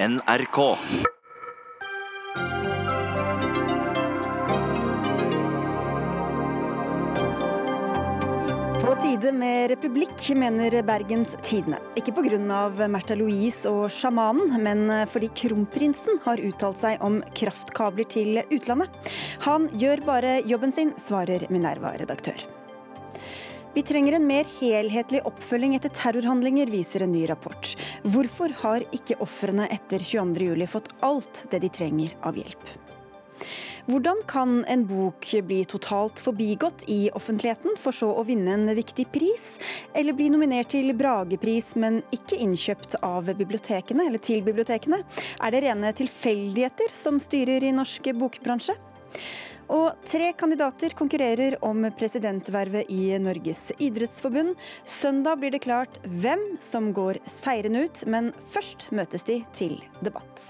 NRK. På tide med republikk, mener Bergens Tidende. Ikke pga. Märtha Louise og sjamanen, men fordi kronprinsen har uttalt seg om kraftkabler til utlandet. Han gjør bare jobben sin, svarer Minerva-redaktør. Vi trenger en mer helhetlig oppfølging etter terrorhandlinger, viser en ny rapport. Hvorfor har ikke ofrene etter 22.07 fått alt det de trenger av hjelp? Hvordan kan en bok bli totalt forbigått i offentligheten, for så å vinne en viktig pris? Eller bli nominert til Bragepris, men ikke innkjøpt av bibliotekene, eller til bibliotekene? Er det rene tilfeldigheter som styrer i norsk bokbransje? Og tre kandidater konkurrerer om presidentvervet i Norges idrettsforbund. Søndag blir det klart hvem som går seirende ut, men først møtes de til debatt.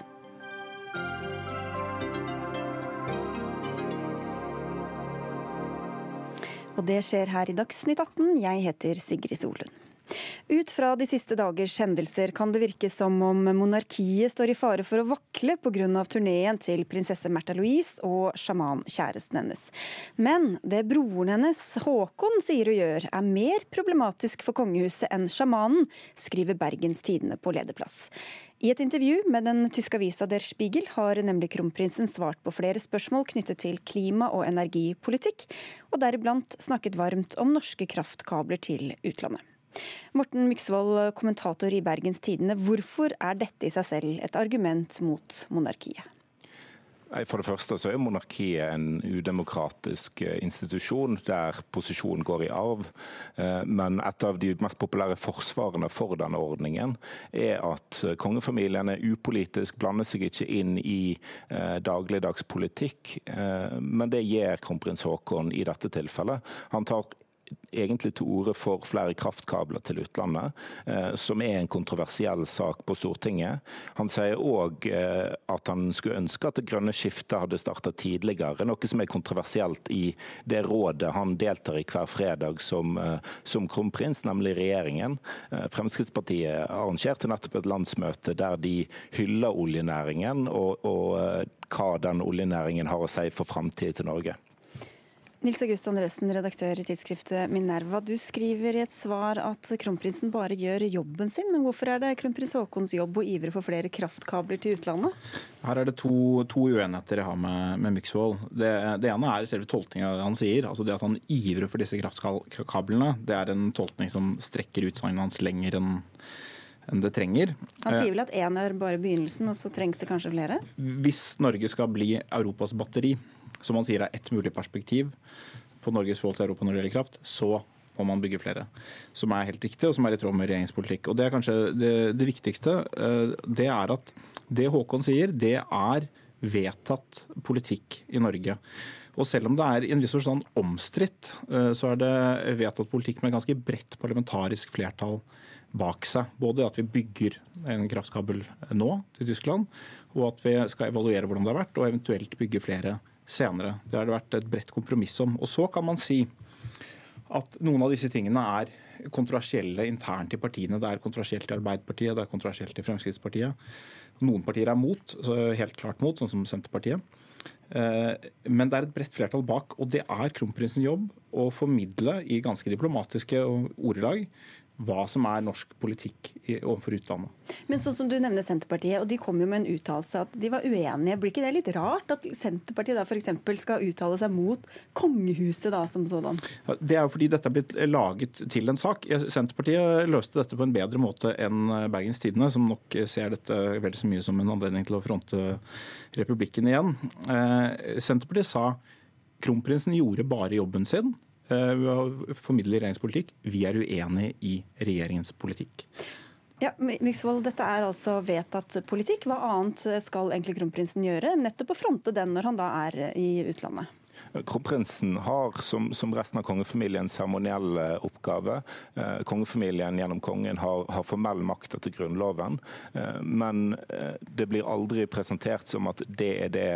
Og det skjer her i Dagsnytt 18. Jeg heter Sigrid Solund. Ut fra de siste dagers hendelser kan det virke som om monarkiet står i fare for å vakle pga. turneen til prinsesse Märtha Louise og sjamankjæresten hennes. Men det broren hennes, Håkon, sier og gjør, er mer problematisk for kongehuset enn sjamanen, skriver Bergens Tidende på lederplass. I et intervju med den tyske avisa Der Spiegel har nemlig kronprinsen svart på flere spørsmål knyttet til klima- og energipolitikk, og deriblant snakket varmt om norske kraftkabler til utlandet. Morten Myksvold, kommentator i Bergens Tidende. Hvorfor er dette i seg selv et argument mot monarkiet? For det første så er monarkiet en udemokratisk eh, institusjon der posisjonen går i arv. Eh, men et av de mest populære forsvarene for denne ordningen er at kongefamilien er upolitisk, blander seg ikke inn i eh, dagligdags politikk. Men det gjør kronprins Haakon i dette tilfellet. Han tar egentlig til orde for flere kraftkabler til utlandet, eh, som er en kontroversiell sak på Stortinget. Han sier òg eh, at han skulle ønske at det grønne skiftet hadde starta tidligere, noe som er kontroversielt i det rådet han deltar i hver fredag som, eh, som kronprins, nemlig regjeringen. Fremskrittspartiet arrangerte nettopp et landsmøte der de hyller oljenæringen og, og hva den oljenæringen har å si for framtiden til Norge. Nils August Andresen, redaktør i tidsskriftet Minerva. Du skriver i et svar at kronprinsen bare gjør jobben sin, men hvorfor er det kronprins Haakons jobb å ivre for flere kraftkabler til utlandet? Her er det to, to uenigheter jeg har med, med Myksvold. Det, det, ene er selve tolkninga han sier. altså Det at han ivrer for disse kraftkablene, det er en tolkning som strekker utsagnet hans lenger enn enn det trenger. Han sier vel at én er bare begynnelsen, og så trengs det kanskje flere? Hvis Norge skal bli Europas batteri, som man sier er ett mulig perspektiv på Norges forhold til Europa når det gjelder kraft, så må man bygge flere. Som er helt riktig, og som er i tråd med regjeringspolitikk. Og Det er kanskje det, det viktigste. Eh, det er at det Håkon sier, det er vedtatt politikk i Norge. Og selv om det er i en viss forstand omstridt, eh, så er det vedtatt politikk med ganske bredt parlamentarisk flertall bak seg. Både at vi bygger en kraftkabel nå til Tyskland, og at vi skal evaluere hvordan det har vært, og eventuelt bygge flere senere. Det har det vært et bredt kompromiss om. Og så kan man si at noen av disse tingene er kontroversielle internt i partiene. Det er kontroversielt i Arbeiderpartiet, det er kontroversielt i Fremskrittspartiet. Noen partier er mot, helt klart mot, sånn som Senterpartiet. Eh, men det er et bredt flertall bak, og det er kronprinsens jobb å formidle i ganske diplomatiske ordelag hva som er norsk politikk overfor utlandet. Men sånn som du nevner Senterpartiet, og de kom jo med en uttalelse at de var uenige. Blir ikke det litt rart at Senterpartiet da f.eks. skal uttale seg mot kongehuset da som sådan? Det er jo fordi dette er blitt laget til en sak. Senterpartiet løste dette på en bedre måte enn Bergens Tidende, som nok ser dette vel så mye som en anledning til å fronte republikken igjen. Eh, Senterpartiet sa kronprinsen gjorde bare jobben sin eh, å formidle regjeringspolitikk. Vi er uenig i regjeringens politikk. Ja, Myksvold, Dette er altså vedtatt politikk. Hva annet skal egentlig kronprinsen gjøre? Nettopp å fronte den når han da er i utlandet? Kronprinsen har, som, som, resten av kongefamilien, seremoniell oppgave. Eh, kongefamilien gjennom kongen har, har, formell makt etter Grunnloven. Eh, men eh, det blir aldri presentert som at det er det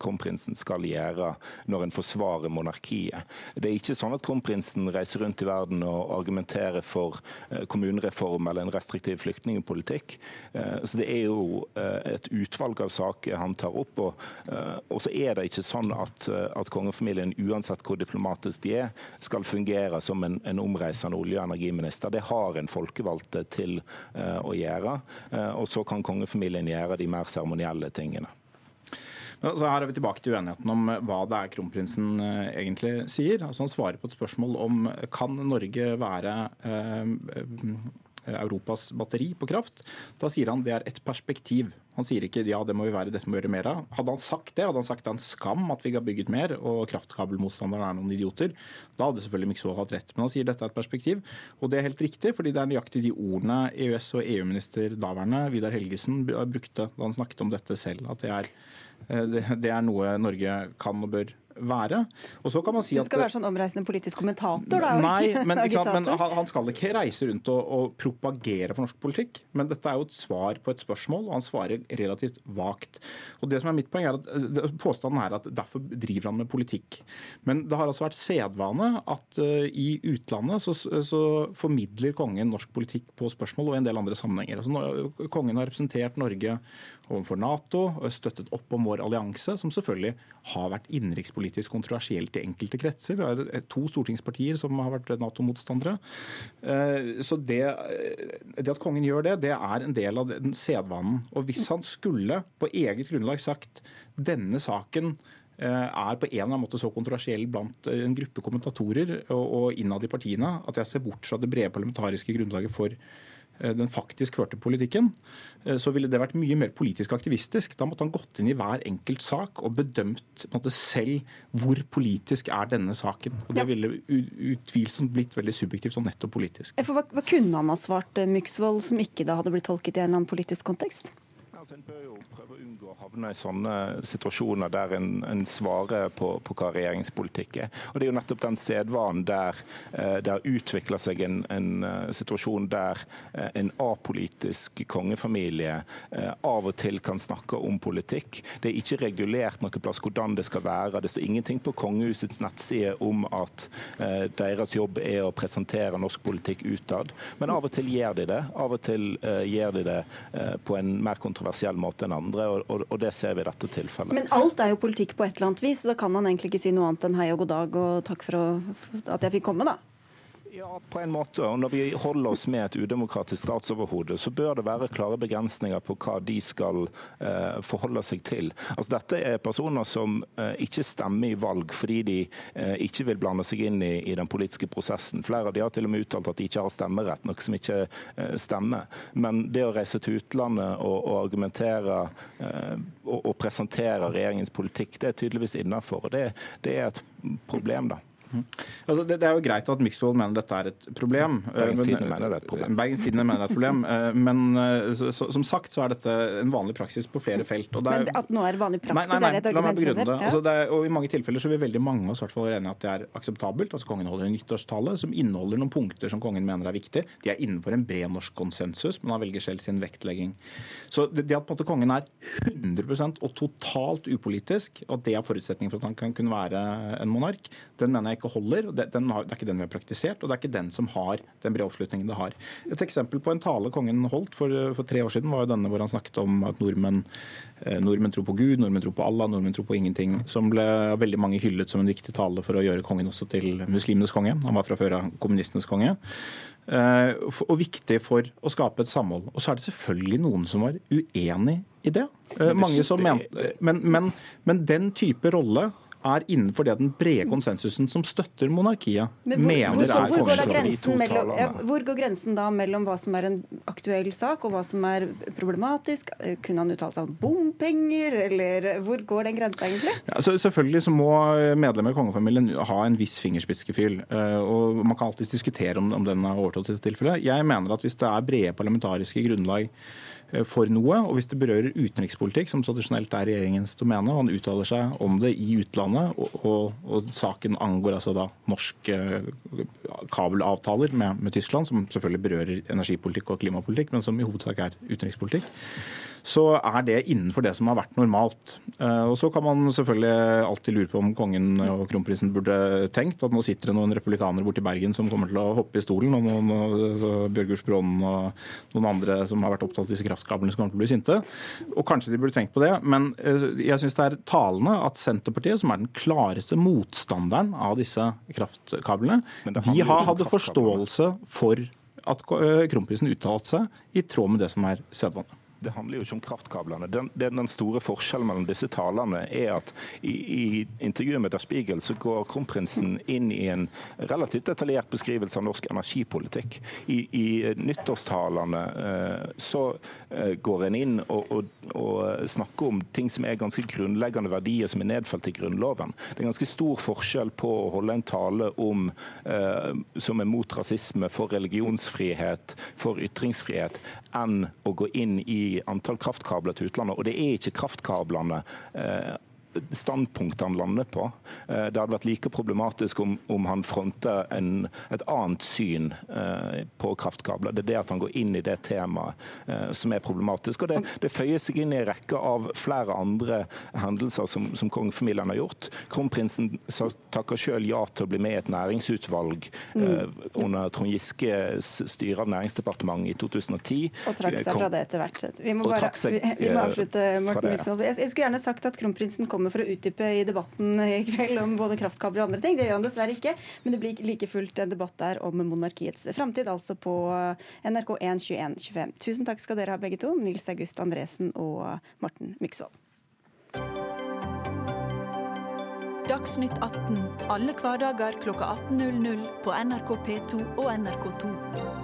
kronprinsen skal gjøre når en forsvarer monarkiet. Det er ikke sånn at kronprinsen reiser rundt i verden og argumenterer for kommunereform eller en restriktiv flyktningpolitikk. Så det er jo et utvalg av saker han tar opp. Og, og så er det ikke sånn at, at kongefamilien, uansett hvor diplomatisk de er, skal fungere som en, en omreisende olje- og energiminister. Det har en folkevalgte til uh, å gjøre. Uh, og så kan kongefamilien gjøre de mer seremonielle tingene. Så her er vi tilbake til uenigheten om hva det er kronprinsen egentlig sier. Altså Han svarer på et spørsmål om kan Norge være Europas batteri på kraft. Da sier han det er et perspektiv. Han sier ikke ja, det må vi være, dette må vi gjøre mer av. Hadde han sagt det, hadde han sagt det er en skam at vi ikke har bygget mer, og kraftkabelmotstanderne er noen idioter, da hadde selvfølgelig Myksvold hatt rett. Men han sier dette er et perspektiv, og det er helt riktig, fordi det er nøyaktig de ordene EØS- og EU-minister daværende Vidar Helgesen brukte da han snakket om dette selv. At det er, eh, det er noe Norge kan og bør være. Og så kan man si at... Du skal være sånn omreisende politisk kommentator, da? Nei, men, men, han skal ikke reise rundt og, og, propagere for norsk politikk. Men dette er jo et svar på et spørsmål, og han svarer relativt vagt. Og det som er mitt poeng er at eh, Påstanden er at derfor driver han med politikk. Men det har altså vært sedvane at uh, i utlandet så, så, formidler kongen norsk politikk på spørsmål og i en del andre sammenhenger. Altså, kongen har representert Norge overfor Nato og støttet opp om vår allianse, som selvfølgelig har vært innenrikspolitisk kontroversielt i enkelte kretser. Det er to stortingspartier som har vært Nato-motstandere. Eh, så det, det, at kongen gjør det, det er en del av den sedvanen. Og hvis han skulle på eget grunnlag sagt denne saken eh, er på en eller annen måte så kontroversiell blant en gruppe kommentatorer og innad i partiene at jeg ser bort fra det brede parlamentariske grunnlaget for Eh, den faktisk førte politikken, eh, så ville det vært mye mer politisk aktivistisk. Da måtte han gått inn i hver enkelt sak og bedømt måte, selv hvor politisk er denne saken. Og Det ja. ville utvilsomt blitt veldig subjektivt og nettopp politisk. Hva, hva, kunne han ha svart eh, Myksvold som ikke da hadde blitt tolket i en eller annen politisk kontekst? Altså, en bør jo prøve å unngå havne i sånne situasjoner der en, en svarer på, på, hva regjeringspolitikk er. Og Det er jo nettopp den sedvanen der eh, det har utvikla seg en, en uh, situasjon der uh, en apolitisk kongefamilie av og til kan snakke om politikk. Det er ikke regulert noe plass hvordan det skal være. Det står ingenting på kongehusets nettside om at deres jobb er å presentere norsk politikk utad. Men av og til gjør de det. Av og til gjør de det på en mer kontroversiell måte enn andre, og, og, det ser vi i dette tilfellet. Men alt er jo politikk på et eller annet vis, så da kan han egentlig ikke si noe annet enn hei og god dag og takk for å, at jeg fikk komme, da? Ja, på en måte. Og når vi holder oss med et udemokratisk statsoverhode, så bør det være klare begrensninger på hva de skal eh, forholde seg til. Altså, dette er personer som eh, ikke stemmer i valg fordi de eh, ikke vil blande seg inn i, i, den politiske prosessen. Flere av de har til og med uttalt at de ikke har stemmerett, noe som ikke eh, stemmer. Men det å reise til utlandet og, og argumentere eh, og, og, presentere regjeringens politikk, det er tydeligvis innafor. Det, det er et problem, da. Altså, det, det, er jo greit at Myksvold mener dette er et problem. Bergens Tidende mener det er et problem. Bergens Tidende mener det er et problem. Eh, men eh, så, så, som sagt så er dette en vanlig praksis på flere felt. Er, men at nå er det vanlig praksis, nei, nei, nei, er det et argument i seg selv? Ja. Altså, og I mange tilfeller så vil veldig mange av oss være enige at det er akseptabelt. Altså Kongen holder en nyttårstale som inneholder noen punkter som kongen mener er viktig. De er innenfor en bred norsk konsensus, men han velger selv sin vektlegging. Så det, det at på en måte, kongen er 100% og totalt upolitisk, og det er forutsetningen for at han kan kunne være en monark, den mener jeg ikke holder. og det, har, det er ikke den vi har praktisert, og det er ikke den som har den brede oppslutningen det har. Et eksempel på en tale kongen holdt for, for tre år siden, var jo denne hvor han snakket om at nordmenn, eh, nordmenn tror på Gud, nordmenn tror på Allah, nordmenn tror på ingenting. Som ble veldig mange hyllet som en viktig tale for å gjøre kongen også til muslimenes konge. Han var fra før av kommunistenes konge. Uh, og viktig for å skape et samhold. Og så er det selvfølgelig noen som var uenig i det. Uh, mange som mente, men, men, men den type rolle er innenfor det den brede konsensusen som støtter monarkiet, Men hvor, mener hvor, hvor, hvor, går mellom, ja, hvor går grensen da mellom hva som er en aktuell sak, og hva som er problematisk? Kunne han uttalt seg om bompenger, eller hvor går den grensa egentlig? Ja, så selvfølgelig så må medlemmer i kongefamilien ha en viss fingerspitzgefühl. Eh, og man kan alltids diskutere om, om den er overtrådt i dette tilfellet. Jeg mener at hvis det er brede parlamentariske grunnlag for noe. Og hvis det berører utenrikspolitikk, som tradisjonelt er regjeringens domene, og han uttaler seg om det i utlandet, og, og, og saken angår altså da norske kabelavtaler med, med Tyskland, som selvfølgelig berører energipolitikk og klimapolitikk, men som i hovedsak er utenrikspolitikk, så er det innenfor det som har vært normalt. Eh, og Så kan man selvfølgelig alltid lure på om kongen og kronprinsen burde tenkt at nå sitter det noen republikanere borti Bergen som kommer til å hoppe i stolen, og noen Bjørgurs Brånen og noen andre som har vært opptatt av disse kraftkablene, som kommer til å bli sinte. Og Kanskje de burde tenkt på det, men eh, jeg syns det er talende at Senterpartiet, som er den klareste motstanderen av disse kraftkablene, de har hadde forståelse for at kronprinsen kronprisen uttalte seg i tråd med det som er sedvane det handler jo ikke om kraftkablene. Den, den, store forskjellen mellom disse talene er at i, i intervjuet med Der Spiegel så går kronprinsen inn i en relativt detaljert beskrivelse av norsk energipolitikk. I, i nyttårstalene eh, så eh, går en inn og, og, og, snakker om ting som er ganske grunnleggende verdier som er nedfelt i Grunnloven. Det er ganske stor forskjell på å holde en tale om, eh, som er mot rasisme, for religionsfrihet, for ytringsfrihet, enn å gå inn i antall kraftkabler til utlandet. Og det er ikke kraftkablene eh, standpunktet han lander på. Eh, det hadde vært like problematisk om, om han fronter en, et annet syn eh, på kraftkabler. Det er det at han går inn i det temaet eh, som er problematisk. og Det, det føyer seg inn i en rekke av flere andre hendelser som, som kongefamilien har gjort. Kronprinsen takker selv ja til å bli med i et næringsutvalg mm. under Trond Giskes styre av Næringsdepartementet i 2010. Og trakk seg fra det etter hvert. Vi må, bare, vi, vi må avslutte, Morten Myksvold. Jeg, jeg skulle gjerne sagt at kronprinsen kom kommer for å utdype i debatten i kveld om både kraftkabler og andre ting. Det gjør han dessverre ikke, men det blir like fullt en debatt der om monarkiets framtid, altså på NRK1 2125. Tusen takk skal dere ha begge to, Nils August Andresen og Morten Myksvold. Dagsnytt 18 alle hverdager klokka 18.00 på NRK P2 og NRK2.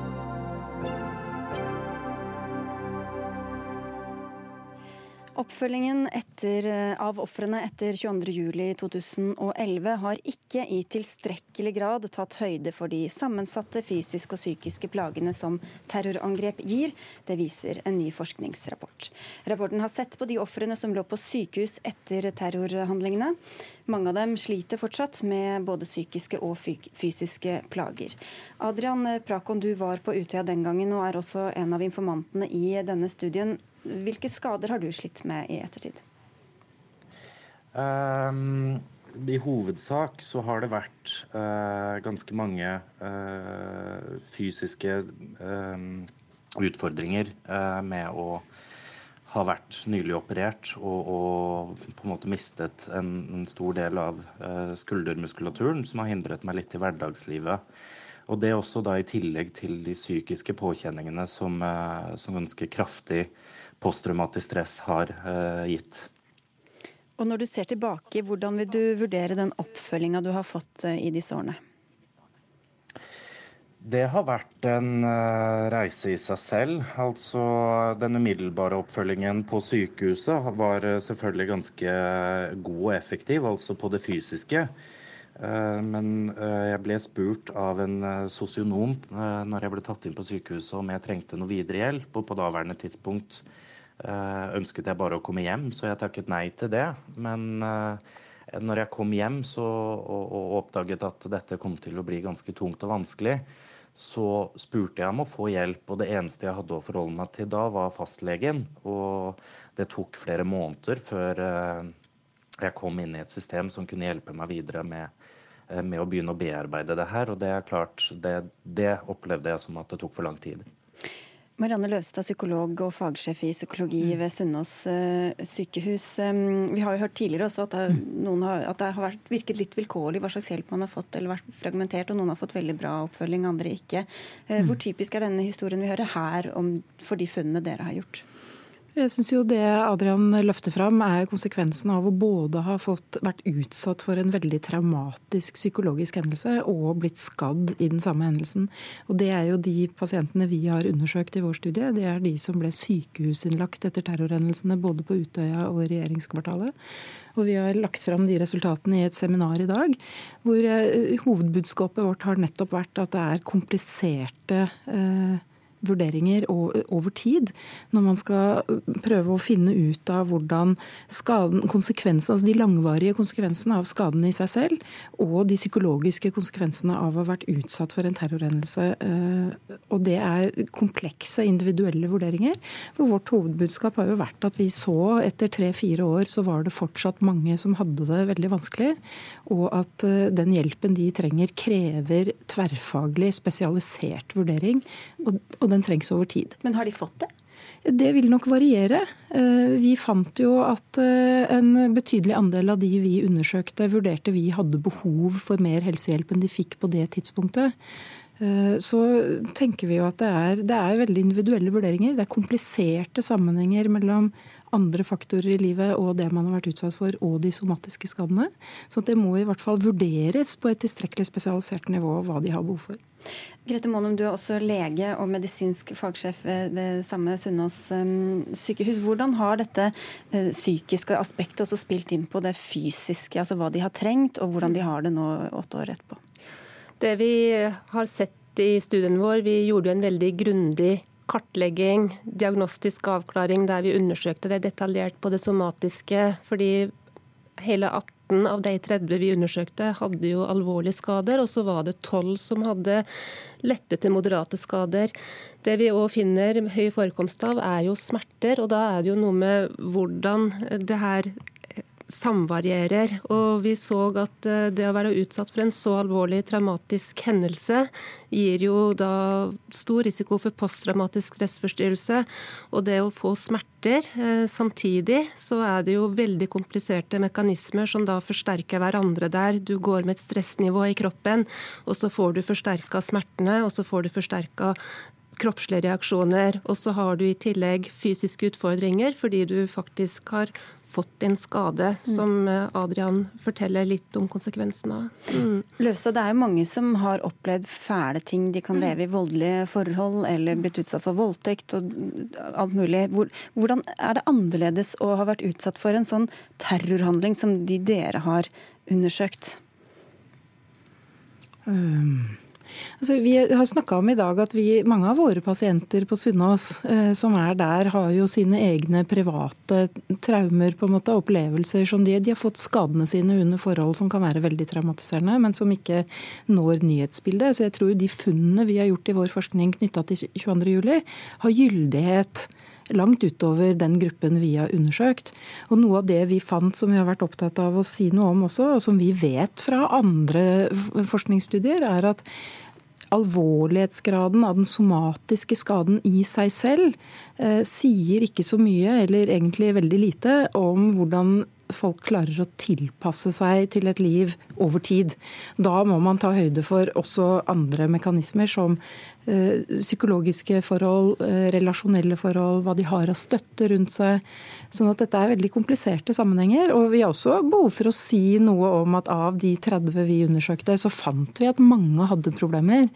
Oppfølgingen etter, eh, av ofrene etter 22.07.2011 har ikke i tilstrekkelig grad tatt høyde for de sammensatte fysiske og psykiske plagene som terrorangrep gir. Det viser en ny forskningsrapport. Rapporten har sett på de ofrene som lå på sykehus etter terrorhandlingene. Mange av dem sliter fortsatt med både psykiske og fysiske plager. Adrian Prakon, du var på Utøya den gangen og er også en av informantene i denne studien. Hvilke skader har du slitt med i ettertid? Um, I hovedsak så har det vært uh, ganske mange uh, fysiske uh, utfordringer med å ha vært nylig operert og, og, på en måte mistet en, en stor del av skuldermuskulaturen, som har hindret meg litt i hverdagslivet. Og det er også da i tillegg til de psykiske påkjenningene som, som ganske kraftig posttraumatisk stress har eh, gitt. Og Når du ser tilbake, hvordan vil du vurdere den oppfølginga du har fått eh, i disse årene? Det har vært en uh, reise i seg selv. Altså, Den umiddelbare oppfølgingen på sykehuset var selvfølgelig ganske god og effektiv, altså på det fysiske. Men jeg ble spurt av en sosionom når jeg ble tatt inn på sykehuset om jeg trengte noe videre hjelp, og på daværende tidspunkt Eh, ønsket jeg bare å komme hjem, så jeg takket nei til det. Men eh, når jeg kom hjem så, og, og, oppdaget at dette kom til å bli ganske tungt og vanskelig, så spurte jeg om å få hjelp, og det eneste jeg hadde å forholde meg til da, var fastlegen. Og det tok flere måneder før eh, jeg kom inn i et system som kunne hjelpe meg videre med, med å begynne å bearbeide det her. Og det er klart, det, det opplevde jeg som at det tok for lang tid. Marianne Løstad, psykolog og fagsjef i psykologi mm. ved Sunnaas uh, sykehus. Vi har jo hørt tidligere også at det, mm. har, at det har vært, virket litt vilkårlig hva slags hjelp man har fått, eller vært fragmentert, og noen har fått veldig bra oppfølging, andre ikke. Uh, hvor typisk er denne historien vi hører her om, for de funnene dere har gjort? Jeg syns jo det Adrian løfter fram er konsekvensen av å både ha fått vært utsatt for en veldig traumatisk psykologisk hendelse og blitt skadd i den samme hendelsen. Og det er jo de pasientene vi har undersøkt i vår studie. Det er de som ble sykehusinnlagt etter terrorhendelsene både på Utøya og regjeringskvartalet. Og vi har lagt fram de resultatene i et seminar i dag, hvor eh, hovedbudskapet vårt har nettopp vært at det er kompliserte eh, vurderinger over tid når man skal prøve å finne ut av hvordan skaden, altså de langvarige konsekvensene av skaden i seg selv, og de psykologiske konsekvensene av å ha vært utsatt for en terrorhendelse. Eh, og det er komplekse individuelle vurderinger. For vårt hovedbudskap har jo vært at vi så etter tre-fire år så var det fortsatt mange som hadde det veldig vanskelig, og at eh, den hjelpen de trenger krever tverrfaglig, spesialisert vurdering, og, og den trengs over tid. Men har de fått det? Det vil nok variere. Eh, vi fant jo at eh, en betydelig andel av de vi undersøkte, vurderte vi hadde behov for mer helsehjelp enn de fikk på det tidspunktet. Eh, så tenker vi jo at det er, det er veldig individuelle vurderinger. Det er kompliserte sammenhenger mellom andre faktorer i livet og det man har vært utsatt for, og de somatiske skadene. Så det må i hvert fall vurderes på et tilstrekkelig spesialisert nivå hva de har behov for. Grete Månum, du er også lege og medisinsk fagsjef ved samme Sunnaas um, sykehus. Hvordan har dette uh, psykiske aspektet også spilt inn på det fysiske, altså hva de har trengt, og hvordan de har det nå åtte år etterpå? Det vi har sett i studien vår, vi gjorde en veldig grundig kartlegging, diagnostisk avklaring der vi undersøkte det detaljert på det somatiske. Fordi hele 18 av de 30 vi undersøkte, hadde jo alvorlige skader. Og så var det 12 som hadde lette til moderate skader. Det vi òg finner høy forekomst av, er jo smerter. Og da er det jo noe med hvordan det her samvarierer. Og vi så at eh, det å være utsatt for en så alvorlig traumatisk hendelse gir jo da stor risiko for posttraumatisk stressforstyrrelse. Og det å få smerter eh, samtidig, så er det jo veldig kompliserte mekanismer som da forsterker hverandre der. Du går med et stressnivå i kroppen, og så får du forsterka smertene, og så får du forsterka kroppslige reaksjoner. Og så har du i tillegg fysiske utfordringer fordi du faktisk har fått en skade, som eh, Adrian forteller litt om konsekvensene av. Mm. Løse, det er jo mange som har opplevd fæle ting. De kan mm. leve i voldelige forhold eller blitt utsatt for voldtekt og alt mulig. Hvordan er det annerledes å ha vært utsatt for en sånn terrorhandling som de dere har undersøkt? Um. Altså, vi har snakka om i dag at vi, mange av våre pasienter på Sunnaas eh, som er der, har jo sine egne private traumer, på en måte, opplevelser som de, de har fått skadene sine under forhold som kan være veldig traumatiserende, men som ikke når nyhetsbildet. Så jeg tror de funnene vi har gjort i vår forskning knytta til 22.07, har gyldighet langt utover den gruppen vi har undersøkt. Og Noe av det vi fant som vi har vært opptatt av å si noe om også, og som vi vet fra andre forskningsstudier, er at alvorlighetsgraden av den somatiske skaden i seg selv eh, sier ikke så mye, eller egentlig veldig lite, om hvordan folk klarer å tilpasse seg til et liv over tid. Da må man ta høyde for også andre mekanismer som eh, psykologiske forhold, eh, relasjonelle forhold, hva de har av støtte rundt seg. Sånn at dette er veldig kompliserte sammenhenger. Og vi har også behov for å si noe om at av de 30 vi undersøkte, så fant vi at mange hadde problemer.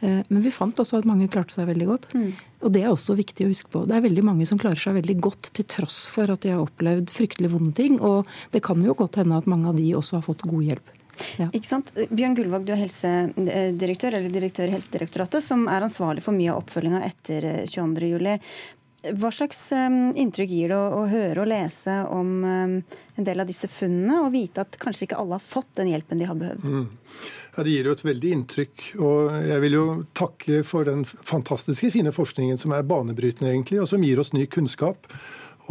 Eh, men vi fant også at mange klarte seg veldig godt. Mm. Og det er også viktig å huske på. Det er veldig mange som klarer seg veldig godt til tross for at de har opplevd fryktelig vonde ting. Og det kan jo godt hende at mange av de også har fått god hjelp. Ja. Ikke sant? Bjørn Gullvåg, du er helsedirektør eller direktør i Helsedirektoratet, som er ansvarlig for mye av oppfølginga etter 22.07. Eh, Hva slags um, inntrykk gir det å, høre og lese om en del av disse funnene, og vite at kanskje ikke alle har fått den hjelpen de har behøvd? Mm. Ja, Det gir jo et veldig inntrykk. Og jeg vil jo takke for den fantastiske fine forskningen som er banebrytende, egentlig, og som gir oss ny kunnskap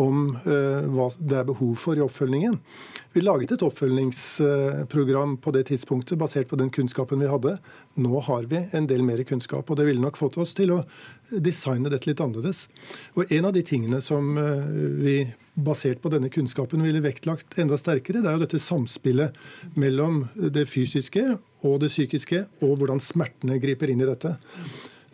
om uh, hva det er behov for i oppfølgingen. Vi laget et oppfølgingsprogram på det tidspunktet basert på den kunnskapen vi hadde. Nå har vi en del mer kunnskap, og det ville nok fått oss til å designe dette litt annerledes. Og En av de tingene som uh, vi basert på denne kunnskapen ville vektlagt enda sterkere, det er jo dette samspillet mellom det fysiske og det psykiske, og hvordan smertene griper inn i dette.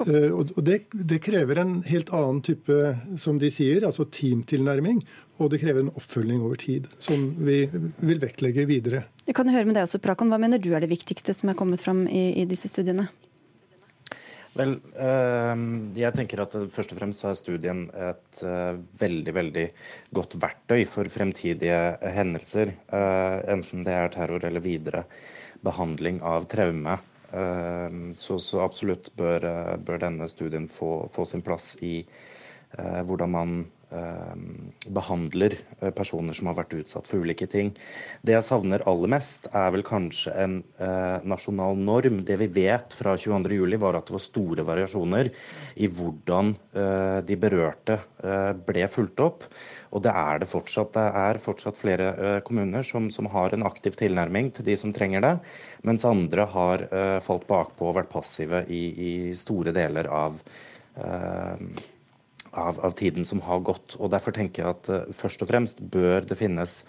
Eh, og det, det, krever en helt annen type, som de sier, altså teamtilnærming. Og det krever en oppfølging over tid, som vi vil vektlegge videre. Jeg kan høre med deg også, Prakon. Hva mener du er det viktigste som er kommet fram i, i disse studiene? Vel, ehm, jeg tenker at først og fremst er studien et eh, veldig veldig godt verktøy for fremtidige hendelser. Eh, enten det er terror eller videre behandling av traume. Så, så absolutt bør, bør, denne studien få, få sin plass i hvordan man Eh, behandler eh, personer som har vært utsatt for ulike ting. Det jeg savner aller mest, er vel kanskje en eh, nasjonal norm. Det vi vet fra 22.07, var at det var store variasjoner i hvordan eh, de berørte eh, ble fulgt opp. Og det er det fortsatt. Det er fortsatt flere eh, kommuner som, som, har en aktiv tilnærming til de som trenger det, mens andre har falt bakpå og vært passive i, i store deler av av, av, tiden som har gått. Og Derfor tenker jeg at uh, først og fremst bør det finnes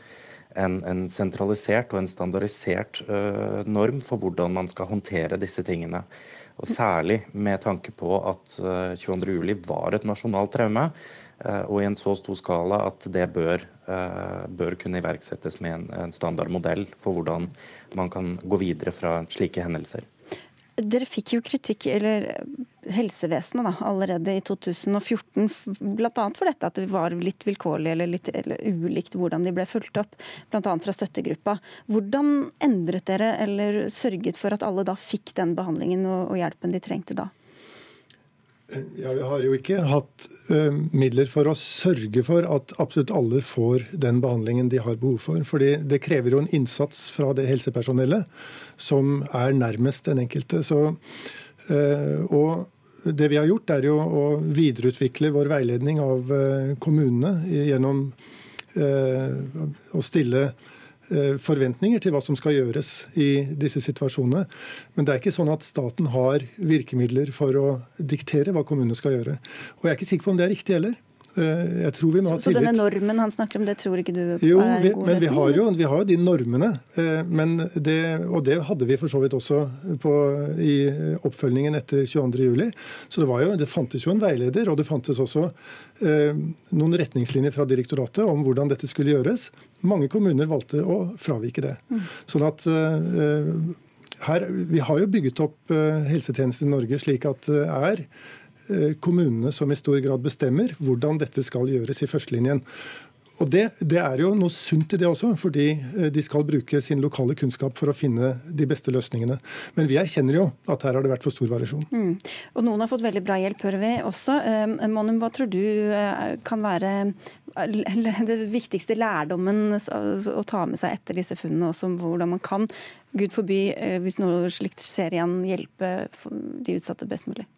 en, en sentralisert og en standardisert uh, norm for hvordan man skal håndtere disse tingene. Og Særlig med tanke på at uh, 22.07 var et nasjonalt traume, og i en så stor skala at det bør, bør kunne iverksettes med en, en standardmodell for hvordan man kan gå videre fra slike hendelser. Dere fikk jo kritikk, eller helsevesenet, da, allerede i 2014, bl.a. for dette at det var litt vilkårlig eller litt eller ulikt hvordan de ble fulgt opp, bl.a. fra støttegruppa. Hvordan endret dere eller sørget for at alle da fikk den behandlingen og, og hjelpen de trengte da? Ja, Vi har jo ikke hatt uh, midler for å sørge for at absolutt alle får den behandlingen de har behov for. Fordi det krever jo en innsats fra det helsepersonellet som er nærmest den enkelte. Så, og det vi har gjort, er jo å videreutvikle vår veiledning av uh, kommunene gjennom å stille Eh, forventninger til hva som skal gjøres i disse situasjonene. Men det er ikke sånn at staten har virkemidler for å diktere hva kommunene skal gjøre. Og jeg er ikke sikker på om det er riktig heller. Eh, jeg tror vi må ha tillit. Så denne normen han snakker om, det tror ikke du jo, er vi, god men vi har, jo, vi har jo de normene. Eh, men det, og det hadde vi for så vidt også på, i oppfølgingen etter 22.07. Så det, var jo, det fantes jo en veileder, og det fantes også eh, noen retningslinjer fra direktoratet om hvordan dette skulle gjøres. Mange kommuner valgte å fravike det. Mm. Sånn at eh, her, Vi har jo bygget opp eh, helsetjenesten i Norge slik at det er Eh, kommunene som i stor grad bestemmer hvordan dette skal gjøres i førstelinjen. Og det, det, er jo noe sunt i det også, fordi eh, de skal bruke sin lokale kunnskap for å finne de beste løsningene. Men vi erkjenner jo at her har det vært for stor variasjon. Mm. Og noen har fått veldig bra hjelp, hører vi også. Um, Monum, hva tror du kan være det viktigste lærdommen å ta med seg etter disse funnene, også hvordan man kan, gud forby, hvis noe slikt skjer igjen, hjelpe de utsatte best mulig?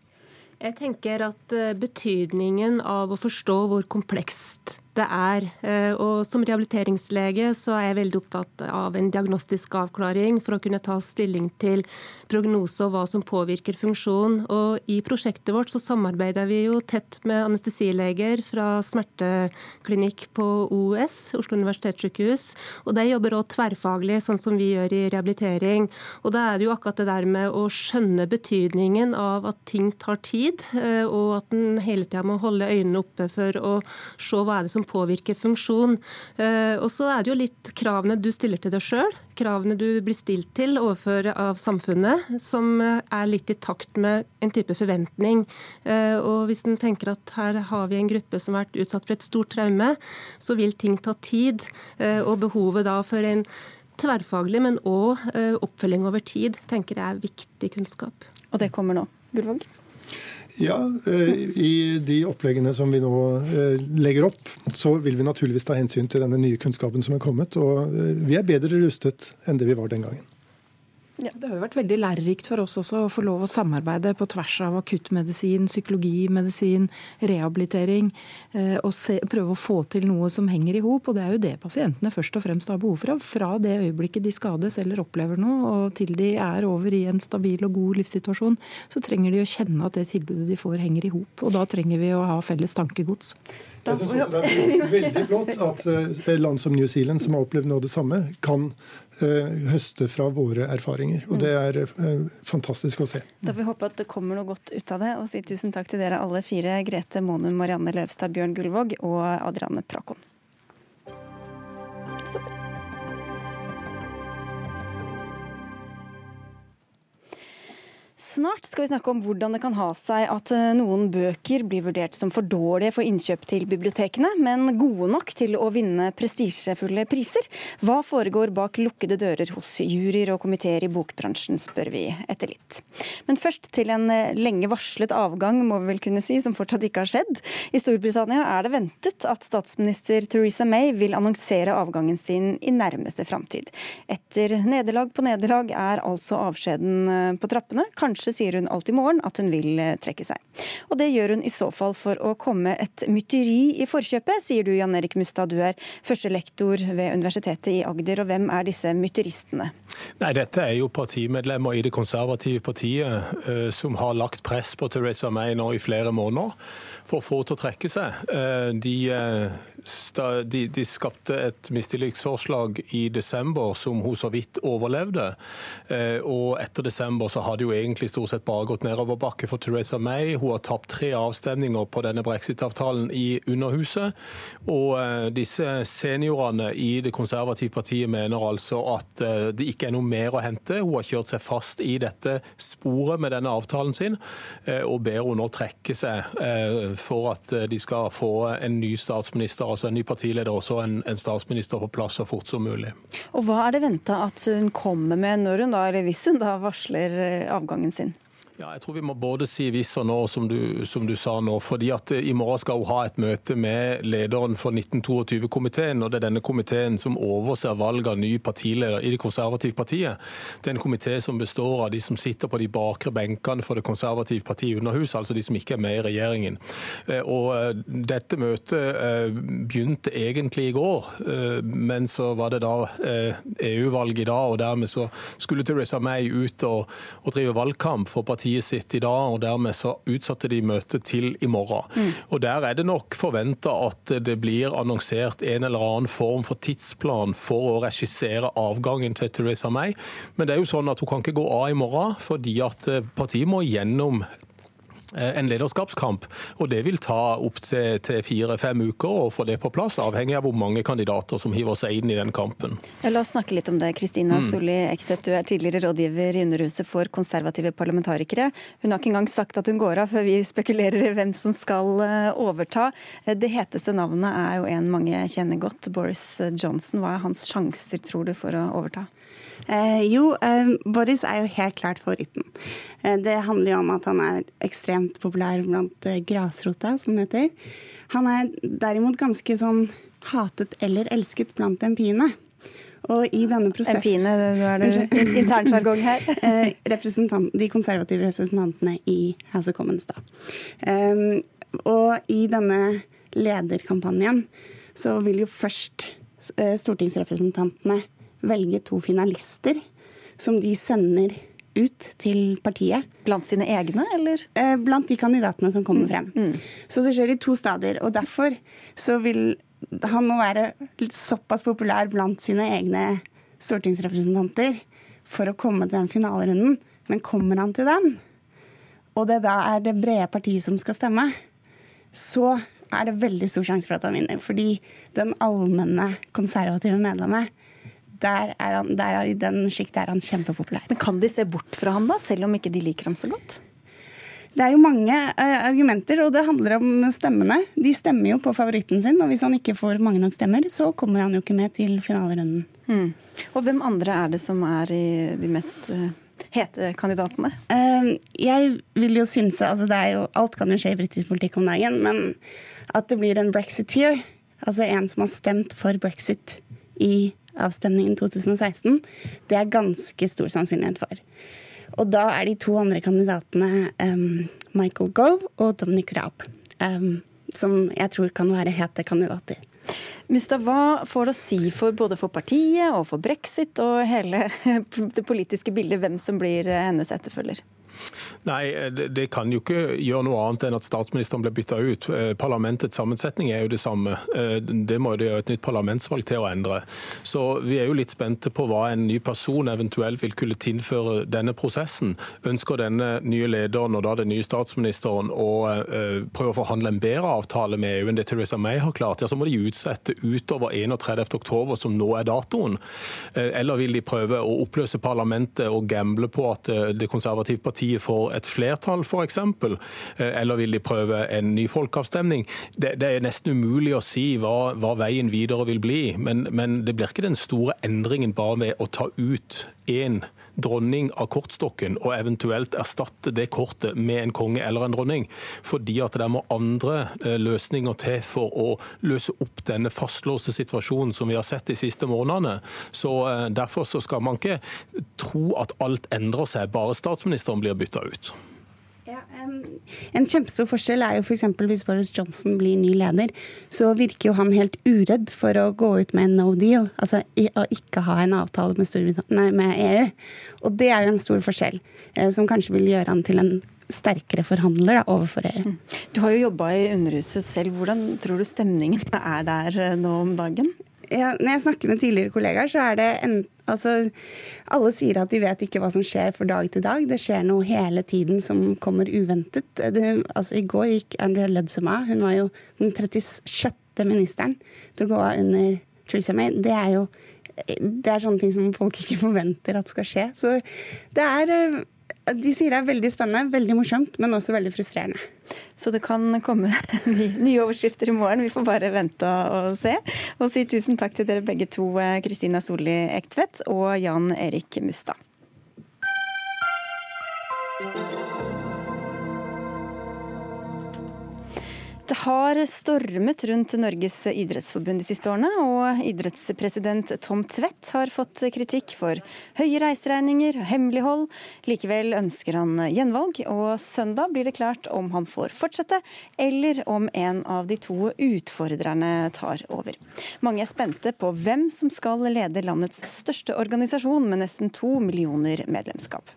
Jeg tenker at eh, betydningen av å forstå hvor komplekst det er. Eh, og som rehabiliteringslege så er jeg veldig opptatt av en diagnostisk avklaring for å kunne ta stilling til prognose og hva som påvirker funksjon. Og i prosjektet vårt så samarbeider vi jo tett med anestesileger fra smerteklinikk på OUS, Oslo universitetssykehus. Og de jobber òg tverrfaglig, sånn som vi gjør i rehabilitering. Og da er det jo akkurat det der med å skjønne betydningen av at ting tar tid, eh, og at en hele tida må holde øynene oppe for å se hva er det som som påvirker funksjon. Eh, og så er det jo litt kravene du stiller til deg sjøl, kravene du blir stilt til overfor av samfunnet, som er litt i takt med en type forventning. Eh, og hvis en tenker at her har vi en gruppe som har vært utsatt for et stort traume, så vil ting ta tid. Eh, og behovet da for en tverrfaglig, men òg oppfølging over tid, tenker jeg er viktig kunnskap. Og det kommer nå. Gullvåg? Ja, eh, I de oppleggene som vi nå eh, legger opp, så vil vi naturligvis ta hensyn til denne nye kunnskapen som er kommet. Og eh, vi er bedre rustet enn det vi var den gangen. Ja. Det har jo vært veldig lærerikt for oss også å få lov å samarbeide på tvers av akuttmedisin, psykologi, medisin, rehabilitering. Eh, og se, prøve å få til noe som henger i hop. Og det er jo det pasientene først og fremst har behov for. Fra det øyeblikket de skades eller opplever noe, og til de er over i en stabil og god livssituasjon, så trenger de å kjenne at det tilbudet de får, henger i hop. Og da trenger vi å ha felles tankegods. Jeg synes også det er veldig flott at eh, land som New Zealand, som har opplevd noe av det samme, kan eh, høste fra våre erfaringer. Og Det er eh, fantastisk å se. Da får vi håpe at det kommer noe godt ut av det. Og si tusen takk til dere alle fire. Grete Monum, Marianne Løvstad, Bjørn Gullvåg og Adriane Prakon. Snart skal vi snakke om hvordan det kan ha seg at eh, noen bøker blir vurdert som for dårlige for innkjøp til bibliotekene, men gode nok til å vinne prestisjefulle priser. Hva foregår bak lukkede dører hos juryer og komiteer i bokbransjen, spør vi etter litt. Men først til en eh, lenge varslet avgang, må vi vel kunne si, som fortsatt ikke har skjedd. I Storbritannia er det ventet at statsminister Theresa May vil annonsere avgangen sin i nærmeste framtid. Etter nederlag på nederlag er altså avskjeden eh, på trappene. Kanskje Kanskje sier hun alt i morgen at hun vil eh, trekke seg. Og det gjør hun i så fall for å komme et mytteri i forkjøpet, sier du Jan Erik Mustad, du er førstelektor ved Universitetet i Agder. Og hvem er disse mytteristene? Nei, Dette er jo partimedlemmer i det konservative partiet uh, som har lagt press på Teresa May nå i flere måneder for å få henne til å trekke seg. Uh, de uh, de, de, skapte et mistillitsforslag i desember som hun så vidt overlevde. Uh, og etter desember så har det jo egentlig stort sett bare gått nedoverbakke for Theresa May. Hun har tapt tre avstemninger på denne brexit-avtalen i Underhuset. Og eh, disse seniorene i det konservative partiet mener altså at eh, det ikke er noe mer å hente. Hun har kjørt seg fast i dette sporet med denne avtalen sin, og ber hun nå trekke seg for at de skal få en ny statsminister altså en ny partileder og en, en, statsminister på plass så fort som mulig. Og Hva er det venta at hun kommer med når hun da, eller hvis hun da varsler eh, avgangen sin? Ja, jeg tror vi må både si hvis og nå, som du, som du, sa nå. fordi at I morgen skal hun ha et møte med lederen for 1922-komiteen. og Det er denne komiteen som overser valg av ny partileder i Det konservative partiet. Det er en komité som består av de som sitter på de bakre benkene for Det konservative partiet i Underhuset, altså de som ikke er med i regjeringen. Eh, og eh, Dette møtet eh, begynte egentlig i går, men så var det da EU-valg e i dag. og Dermed så skulle Theresa May ut og, og drive valgkamp for partiet partiet sitt i dag, og dermed så utsatte de møtet til i morgen. Mm. Og Der er det nok forventa at det blir annonsert en eller annen form for tidsplan for å regissere avgangen til Theresa May. Men det er jo sånn at hun kan ikke gå av i morgen, fordi at eh, partiet må gjennom en lederskapskamp. og Det vil ta opptil fire-fem uker å få det på plass, avhengig av hvor mange kandidater som hiver seg inn i den kampen. Ja, la oss snakke litt om det. Kristina mm. Solli Ekstedt, du er tidligere rådgiver i Underhuset for konservative parlamentarikere. Hun har ikke engang sagt at hun går av før vi spekulerer i hvem som skal eh, overta. Eh, det heteste navnet er jo en mange kjenner godt, Boris Johnson. Hva er hans sjanser, tror du, for å overta? Eh, jo, eh, Boris er jo helt klart favoritten. Eh, det handler jo om at han er ekstremt populær blant eh, grasrota, som det heter. Han er derimot ganske sånn hatet eller elsket blant empiene. Og i denne prosessen Empiene, nå er det internsjargong her. De konservative representantene i House of Commons, da. Og i denne lederkampanjen så vil jo først stortingsrepresentantene velge to finalister som de sender ut til partiet. Blant sine egne, eller? Eh, blant de kandidatene som kommer mm. frem. Mm. Så det skjer i to stadier. Og derfor så vil han må være såpass populær blant sine egne stortingsrepresentanter for å komme til den finalerunden. Men kommer han til den, og det da er det brede partiet som skal stemme, så er det veldig stor sjanse for at han vinner. Fordi den allmenne konservative medlemmet der er han, der, I den sjiktet er han kjempepopulær. Men Kan de se bort fra ham, da, selv om ikke de liker ham så godt? Det er jo mange uh, argumenter, og det handler om stemmene. De stemmer jo på favoritten sin, og hvis han ikke får mange nok stemmer, så kommer han jo ikke med til finalerunden. Mm. Og hvem andre er det som er i de mest uh, hete kandidatene? Uh, jeg vil jo synse altså det er jo, Alt kan jo skje i britisk politikk om dagen, men at det blir en brexiteer, altså en som har stemt for brexit i avstemningen 2016, det er ganske stor sannsynlighet for. Og da er de to andre kandidatene um, Michael Gove og Dominic Raab, um, som jeg tror kan være hete kandidater. Mustad, hva får det å si for både for partiet og for brexit og hele det politiske bildet hvem som blir hennes etterfølger? Nei, det kan jo ikke gjøre noe annet enn at statsministeren blir bytta ut. Eh, parlamentets sammensetning er jo det samme. Eh, det må det gjøre et nytt parlamentsvalg til å endre. Så vi er jo litt spente på hva en ny person eventuelt vil kunne tilføre denne prosessen. Ønsker denne nye lederen og da den nye statsministeren å eh, prøve å forhandle en bedre avtale med EU enn det Theresa May har klart, ja, så må de utsette utover 31.10, som nå er datoen. Eller vil de prøve å oppløse parlamentet og gamble på at det konservative partiet partiet får et flertall, f.eks.? Eller vil de prøve en ny folkeavstemning? Det, det er nesten umulig å si hva, hva veien videre vil bli, men, men det blir ikke den store endringen bare med å ta ut én dronning av kortstokken, og eventuelt erstatte det kortet med en konge eller en dronning. Fordi at det må andre eh, løsninger til for å løse opp denne fastlåste situasjonen som vi har sett de siste månedene. Så eh, Derfor så skal man ikke tro at alt endrer seg bare statsministeren blir bytta ut. Um, en kjempestor forskjell er jo f.eks. hvis Boris Johnson blir ny leder, så virker jo han helt uredd for å gå ut med en no deal. Altså å ikke ha en avtale med, nei, med EU. Og det er jo en stor forskjell, eh, som kanskje vil gjøre han til en sterkere forhandler da, overfor EU. Mm. Du har jo jobba i Underhuset selv. Hvordan tror du stemningen er der eh, nå om dagen? Ja, når jeg snakker med tidligere kollegaer, så er det en, altså, Alle sier at de vet ikke hva som skjer fra dag til dag. Det skjer noe hele tiden som kommer uventet. Det, altså, I går gikk Andrea Ledsema. Hun var jo den 36. ministeren til å gå av under Theresa May. Det er jo det er sånne ting som folk ikke forventer at skal skje. Så det er de sier det er veldig spennende, veldig morsomt, men også veldig frustrerende. Så det kan komme nye overskrifter i morgen. Vi får bare vente og se. Og si tusen takk til dere begge to, Kristina Solli Ektvedt og Jan Erik Mustad. Har stormet rundt Norges idrettsforbund de siste årene, og idrettspresident Tom Tvedt har fått kritikk for høye reiseregninger og hemmelighold. Likevel ønsker han gjenvalg, og søndag blir det klart om han får fortsette, eller om en av de to utfordrerne tar over. Mange er spente på hvem som skal lede landets største organisasjon med nesten to millioner medlemskap.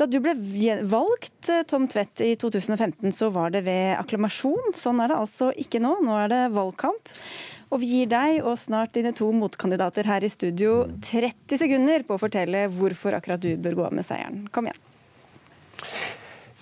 Da du ble valgt, eh, Tom Tvedt, i 2015, så var det ved akklamasjon. Sånn er det altså ikke nå. Nå er det valgkamp. Og vi gir deg og snart dine to motkandidater her i studio 30 sekunder på å fortelle hvorfor akkurat du bør gå av med seieren. Kom igjen.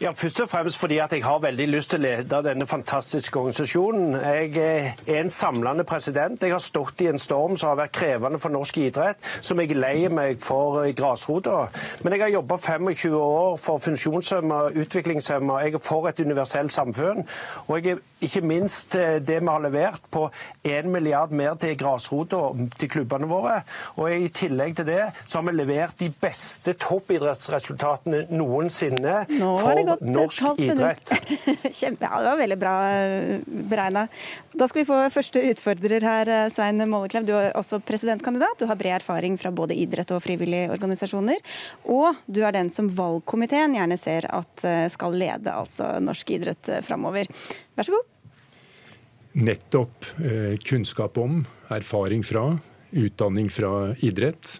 Ja, Først og fremst fordi at jeg har veldig lyst til å lede denne fantastiske organisasjonen. Jeg er en samlende president. Jeg har stått i en storm som har vært krevende for norsk idrett, som jeg er lei meg for grasrota. Men jeg har jobba 25 år for funksjonshemma, utviklingshemma. Jeg er for et universelt samfunn. Og jeg er ikke minst eh, det vi har levert på 1 milliard mer til grasrota, til klubbene våre. Og i tillegg til det så har vi levert de beste toppidrettsresultatene noensinne. Nå for gått norsk idrett. Kjempe, ja, det var veldig bra eh, beregna. Da skal vi få første utfordrer her, eh, Svein Molleklev. Du er også presidentkandidat. Du har bred erfaring fra både idrett og frivillige organisasjoner. Og du er den som valgkomiteen gjerne ser at eh, skal lede altså norsk idrett framover. Vær så god. Nettopp kunnskap om, erfaring fra, utdanning fra idrett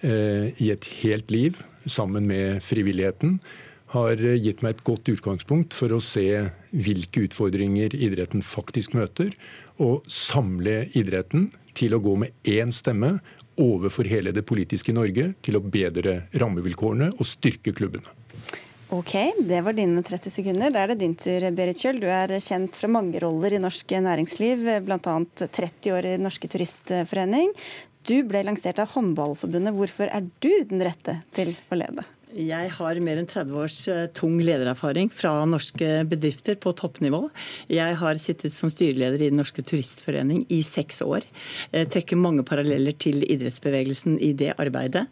i et helt liv sammen med frivilligheten har gitt meg et godt utgangspunkt for å se hvilke utfordringer idretten faktisk møter, og samle idretten til å gå med én stemme overfor hele det politiske Norge til å bedre rammevilkårene og styrke klubbene. Ok, det var dine 30 sekunder. Da er det din tur, Berit Kjøll. Du er kjent fra mange roller i norsk næringsliv, bl.a. 30 år i Norske Turistforening. Du ble lansert av Håndballforbundet. Hvorfor er du den rette til å lede? Jeg har mer enn 30 års eh, tung ledererfaring fra norske bedrifter på toppnivå. Jeg har sittet som styreleder i Den norske turistforening i seks år. Jeg trekker mange paralleller til idrettsbevegelsen i det arbeidet.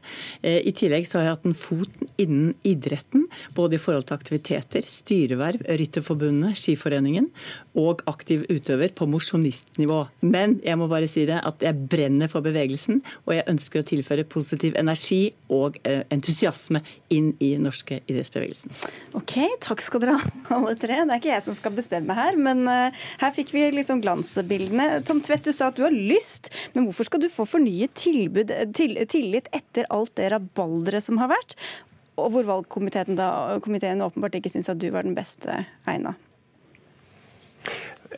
Eh, I tillegg så har jeg hatt en fot innen idretten, både i forhold til aktiviteter, styreverv, Rytterforbundet, Skiforeningen og aktiv utøver på mosjonistnivå. Men jeg må bare si det at jeg brenner for bevegelsen, og jeg ønsker å tilføre positiv energi og eh, entusiasme inn i norske idrettsbevegelsen. Ok, takk skal dere ha, alle tre. Det er ikke jeg som skal bestemme her, men uh, her fikk vi liksom glansbildene. Tom Tvedt, du sa at du har lyst, men hvorfor skal du få fornyet tilbud, til, tillit etter alt det rabalderet som har vært? Og hvor valgkomiteen da, komiteen åpenbart ikke syns at du var den beste egna?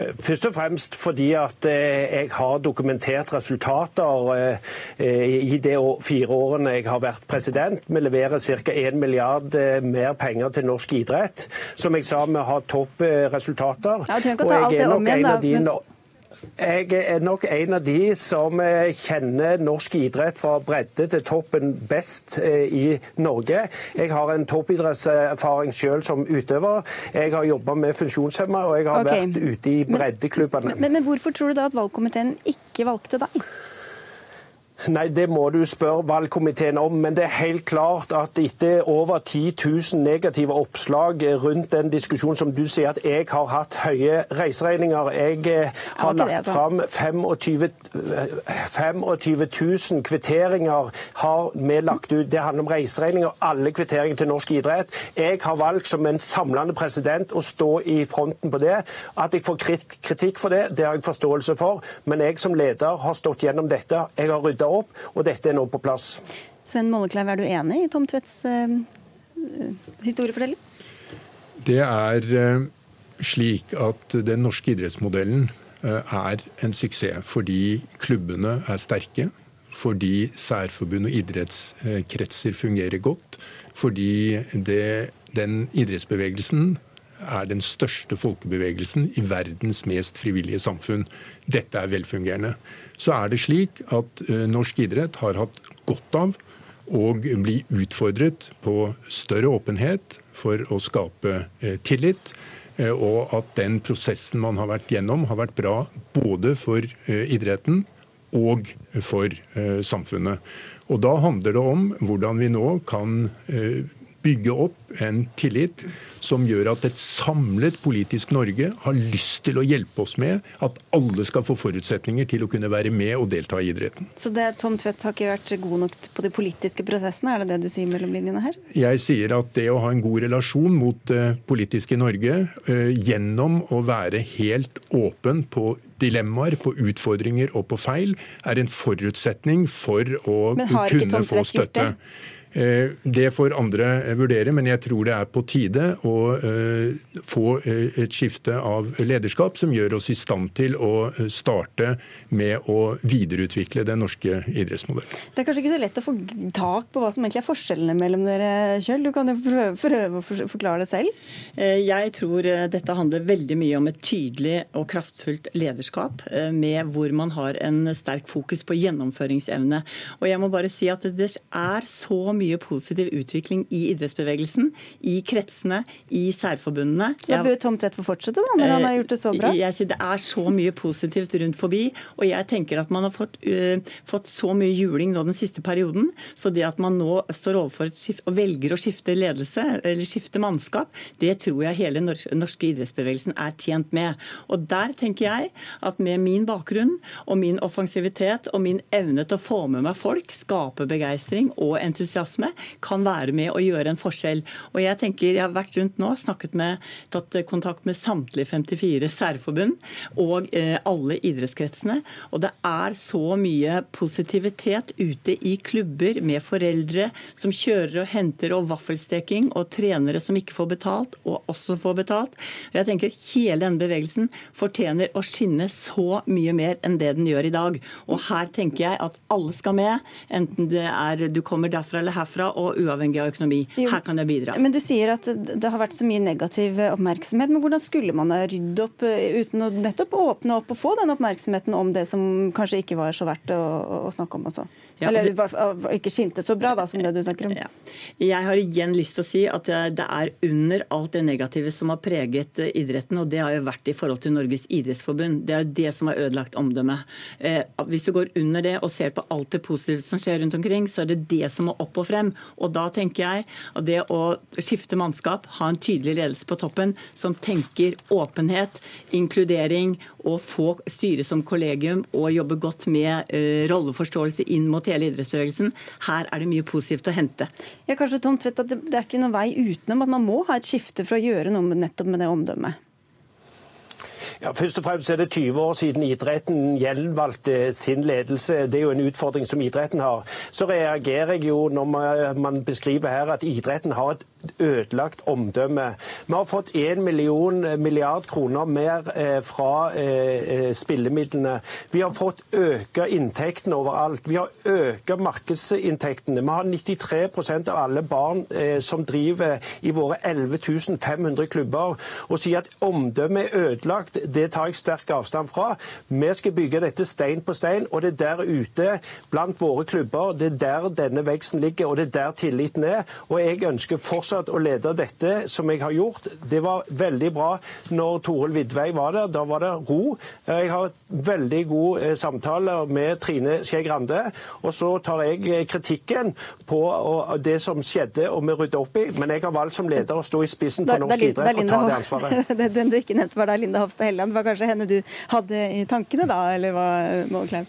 Eh, først og fremst fordi at eh, jeg har dokumentert resultater eh, i de fire årene jeg har vært president. Vi leverer ca. 1 milliard mer penger til norsk idrett. Som jeg sa, vi har toppresultater. Ja, du trenger ikke ta alt det om igjen, da. Jeg er nok en av de som eh, kjenner norsk idrett fra bredde til toppen best eh, i Norge. Jeg har en toppidrettserfaring selv som utøver. Jeg har jobba med funksjonshemma, og jeg har okay. vært ute i breddeklubbene. Men, men, men hvorfor tror du da at valgkomiteen ikke valgte deg? Nei, Det må du spørre valgkomiteen om. Men det er helt klart at etter over 10 000 negative oppslag rundt den diskusjonen som du sier at jeg har hatt høye reiseregninger Jeg eh, har lagt altså. fram 25, 25 000 kvitteringer har vi lagt ut. Det handler om reiseregninger, alle kvitteringer til norsk idrett. Jeg har valgt som en samlende president å stå i fronten på det. At jeg får kritikk for det, det har jeg forståelse for. Men jeg som leder har stått gjennom dette. Jeg har rydda opp, og dette er nå på plass. Sven Mollekleiv, er du enig i Tom Tvedts eh, historiefortelling? Det er uh, slik at den norske idrettsmodellen uh, er en suksess fordi klubbene er sterke. Fordi særforbund og idrettskretser fungerer godt. Fordi det, den idrettsbevegelsen er den største folkebevegelsen i verdens mest frivillige samfunn. Dette er velfungerende så er det slik at eh, norsk idrett har hatt godt av å bli utfordret på større åpenhet for å skape eh, tillit. Eh, og at den prosessen man har vært gjennom, har vært bra både for idretten og for samfunnet. Og Da handler det om hvordan vi nå kan bygge opp en tillit som gjør at et samlet politisk Norge har lyst til å hjelpe oss med at alle skal få forutsetninger til å kunne være med og delta i idretten. Så det, Tom Tvedt har ikke vært god nok på de politiske prosessene, er det det du sier mellom linjene her? Jeg sier at det å ha en god relasjon mot det politiske Norge uh, gjennom å være helt åpen på dilemmaer, på utfordringer og på feil, er en forutsetning for å kunne få støtte. Eh, det får andre vurdere, men jeg tror det er på tide å eh, få eh, et skifte av lederskap som gjør oss i stand til å starte med å videreutvikle den norske idrettsmodellen. Det er kanskje ikke så lett å få tak på hva som egentlig er forskjellene mellom dere, Kjøll. Du kan jo prøve, prøve å forklare det selv? Jeg tror dette handler veldig mye om et tydelig og kraftfullt lederskap, med hvor man har en sterk fokus på gjennomføringsevne. Og jeg må bare si at det er så mye mye positiv utvikling i idrettsbevegelsen, i kretsene, i særforbundene. Så bør Tomtvedt få fortsette, da, når han har gjort det så bra? Jeg sier Det er så mye positivt rundt forbi, og jeg tenker at man har fått, uh, fått så mye juling nå den siste perioden, så det at man nå står overfor et skift, og velger å skifte ledelse, eller skifte mannskap, det tror jeg hele norske idrettsbevegelsen er tjent med. Og der tenker jeg at med min bakgrunn og min offensivitet og min evne til å få med meg folk, skape begeistring og entusiasme, entusiasme kan være med og gjøre en forskjell. Og Jeg tenker, jeg har vært rundt nå, snakket med, tatt kontakt med samtlige 54 særforbund og eh, alle idrettskretsene. Og det er så mye positivitet ute i klubber med foreldre som kjører og henter og vaffelsteking, og trenere som ikke får betalt, og også får betalt. Og jeg tenker Hele denne bevegelsen fortjener å skinne så mye mer enn det den gjør i dag. Og her tenker jeg at alle skal med, enten er du kommer derfra eller herfra, og uavhengig av økonomi. Her kan jeg bidra. Men Du sier at det har vært så mye negativ oppmerksomhet. Men hvordan skulle man ha ryddet opp eh, uten å nettopp åpne opp og få den oppmerksomheten om det som kanskje ikke var så verdt å, å snakke om også? Ja, Eller altså, ikke skinte så bra, da, som det du snakker om. Ja. Jeg har igjen lyst til å si at det er under alt det negative som har preget eh, idretten, og det har jo vært i forhold til Norges idrettsforbund. Det er jo det som har ødelagt omdømmet. Eh, hvis du går under det og ser på alt det positive som skjer rundt omkring, så er det det som må opp og frem. Og da tenker jeg at det å skifte mannskap, ha en tydelig ledelse på toppen som tenker åpenhet, inkludering og få styret som kollegium og jobbe godt med uh, rolleforståelse inn mot hele idrettsbevegelsen. Her er det mye positivt å hente. Ja, kanskje Tom Tvedt, at det, det er ikke noen vei utenom at man må ha et skifte for å gjøre noe nettopp med det omdømmet? Ja, først og fremst er det 20 år siden idretten gjenvalgte sin ledelse. Det er jo en utfordring som idretten har. Så reagerer jeg jo når man beskriver her at idretten har et ødelagt omdømme. Vi har fått 1 million milliard kroner mer eh, fra eh, eh, spillemidlene. Vi har fått øke inntektene overalt. Vi har økt markedsinntektene. Vi har 93% av alle barn som driver i våre 11 500 klubber. Å si at omdømmet er ødelagt, Det tar jeg sterk avstand fra. Vi skal bygge dette stein på stein, og det er der ute blant våre klubber det er der denne veksten ligger, og det er der tilliten er. Og jeg ønsker fortsatt å lede dette som jeg har gjort. Det var veldig bra når Toril Vidvei var der. Da var det ro. Jeg har veldig gode samtaler med Trine Skei Grande. Og så tar jeg eh, kritikken på det som skjedde og vi rydder opp i. Men jeg har valgt som leder å stå i spissen for norsk idrett og ta det ansvaret. Den du ikke nevnte var da Linda Hofstad Helleland. Var kanskje henne du hadde i tankene da, eller hva, Målklein?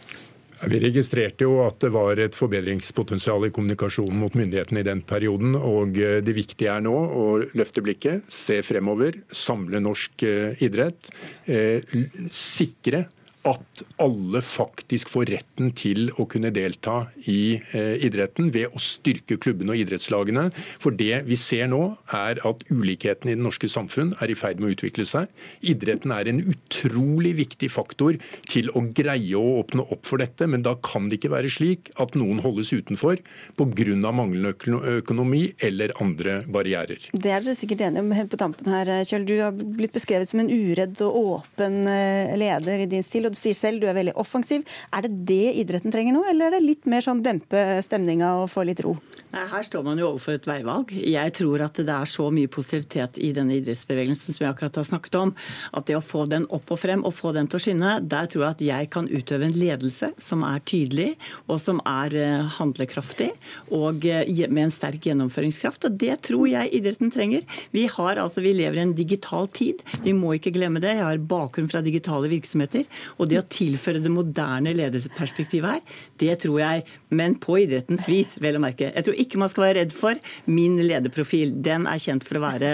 Vi registrerte jo at det var et forbedringspotensial i kommunikasjonen mot myndighetene i den perioden. og eh, Det viktige er nå å løfte blikket, se fremover, samle norsk eh, idrett. Eh, sikre at alle faktisk får retten til å kunne delta i eh, idretten ved å styrke klubbene og idrettslagene. For det vi ser nå, er at ulikheten i det norske samfunn er i ferd med å utvikle seg. Idretten er en utrolig viktig faktor til å greie å åpne opp for dette, men da kan det ikke være slik at noen holdes utenfor pga. manglende økonomi eller andre barrierer. Det er dere sikkert enige om helt på tampen her, Kjøll. Du har blitt beskrevet som en uredd og åpen eh, leder i din stil. og du sier selv du er veldig offensiv. Er det det idretten trenger nå, eller er det litt mer sånn dempe stemninga og få litt ro? Nei, Her står man jo overfor et veivalg. Jeg tror at det er så mye positivitet i denne idrettsbevegelsen som jeg akkurat har snakket om, at det å få den opp og frem og få den til å skinne, der tror jeg at jeg kan utøve en ledelse som er tydelig og som er eh, handlekraftig og eh, med en sterk gjennomføringskraft. Og det tror jeg idretten trenger. Vi, har, altså, vi lever i en digital tid. Vi må ikke glemme det. Jeg har bakgrunn fra digitale virksomheter. og det å tilføre det moderne lederperspektivet her, det tror jeg, men på idrettens vis, vel å merke. Jeg tror ikke man skal være redd for min lederprofil. Den er kjent for å være,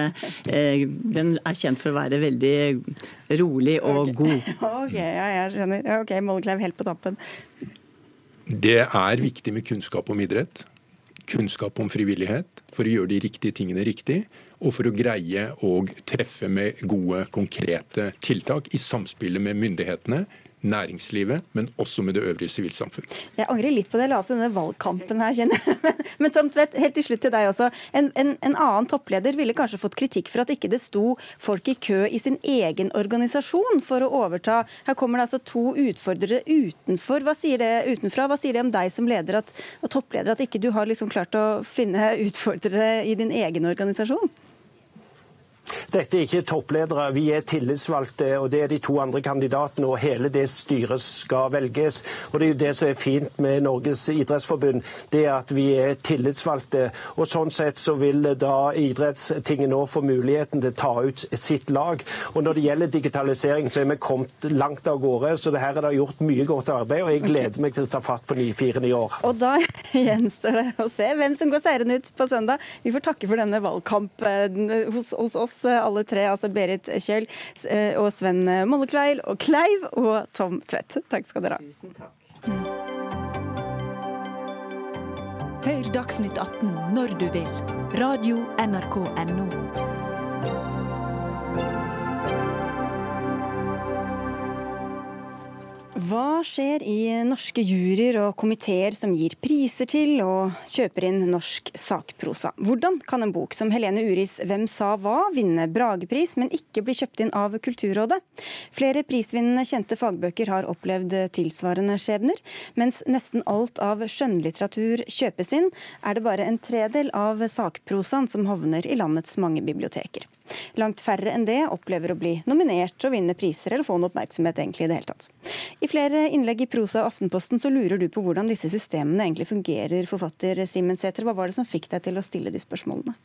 eh, den er kjent for å være veldig rolig og okay. god. Ok, ja, jeg skjønner. Ok, Mollekleiv helt på tappen. Det er viktig med kunnskap om idrett. Kunnskap om frivillighet for å gjøre de riktige tingene riktig, og for å greie å treffe med gode, konkrete tiltak i samspillet med myndighetene, næringslivet, men også med det øvrige sivilsamfunn. Jeg angrer litt på det jeg la opp til denne valgkampen her, kjenner jeg. Men Tom Tvedt, helt til slutt til deg også. En, en, en, annen toppleder ville kanskje fått kritikk for at ikke det sto folk i kø i sin egen organisasjon for å overta. Her kommer det altså to utfordrere utenfor. Hva sier det utenfra? Hva sier det om deg som leder at, og toppleder at ikke du har liksom klart å finne utfordrere i din egen organisasjon? Dette er ikke toppledere, vi er tillitsvalgte, og det er de to andre kandidatene. Og hele det styret skal velges. Og det er jo det som er fint med Norges idrettsforbund, det er at vi er tillitsvalgte. Og sånn sett så vil da idrettstinget nå få muligheten til å ta ut sitt lag. Og når det gjelder digitalisering, så er vi kommet langt av gårde. Så det her er det gjort mye godt arbeid, og jeg gleder meg til å ta fatt på nye år. Og da gjenstår det å se hvem som går seirende ut på søndag. Vi får takke for denne valgkampen hos, hos oss alle tre, altså Berit Kjøll eh, og Sven Mollekleiv og Kleiv og Tom Tvedt. Takk skal dere ha. Tusen takk. Hør Dagsnytt 18 når du vil. Radio NRK Radio.nrk.no. Hva skjer i norske juryer og komiteer som gir priser til og kjøper inn norsk sakprosa? Hvordan kan en bok som Helene Uris 'Hvem sa hva?' vinne Bragepris, men ikke bli kjøpt inn av Kulturrådet? Flere prisvinnende kjente fagbøker har opplevd tilsvarende skjebner. Mens nesten alt av skjønnlitteratur kjøpes inn, er det bare en tredel av sakprosaen som havner i landets mange biblioteker. Langt færre enn det opplever å bli nominert og vinne priser eller få noe oppmerksomhet egentlig i det hele tatt. I flere innlegg i Prosa og Aftenposten så lurer du på hvordan disse systemene egentlig fungerer, forfatter Simen Sæther. Hva var det som fikk deg til å stille de spørsmålene?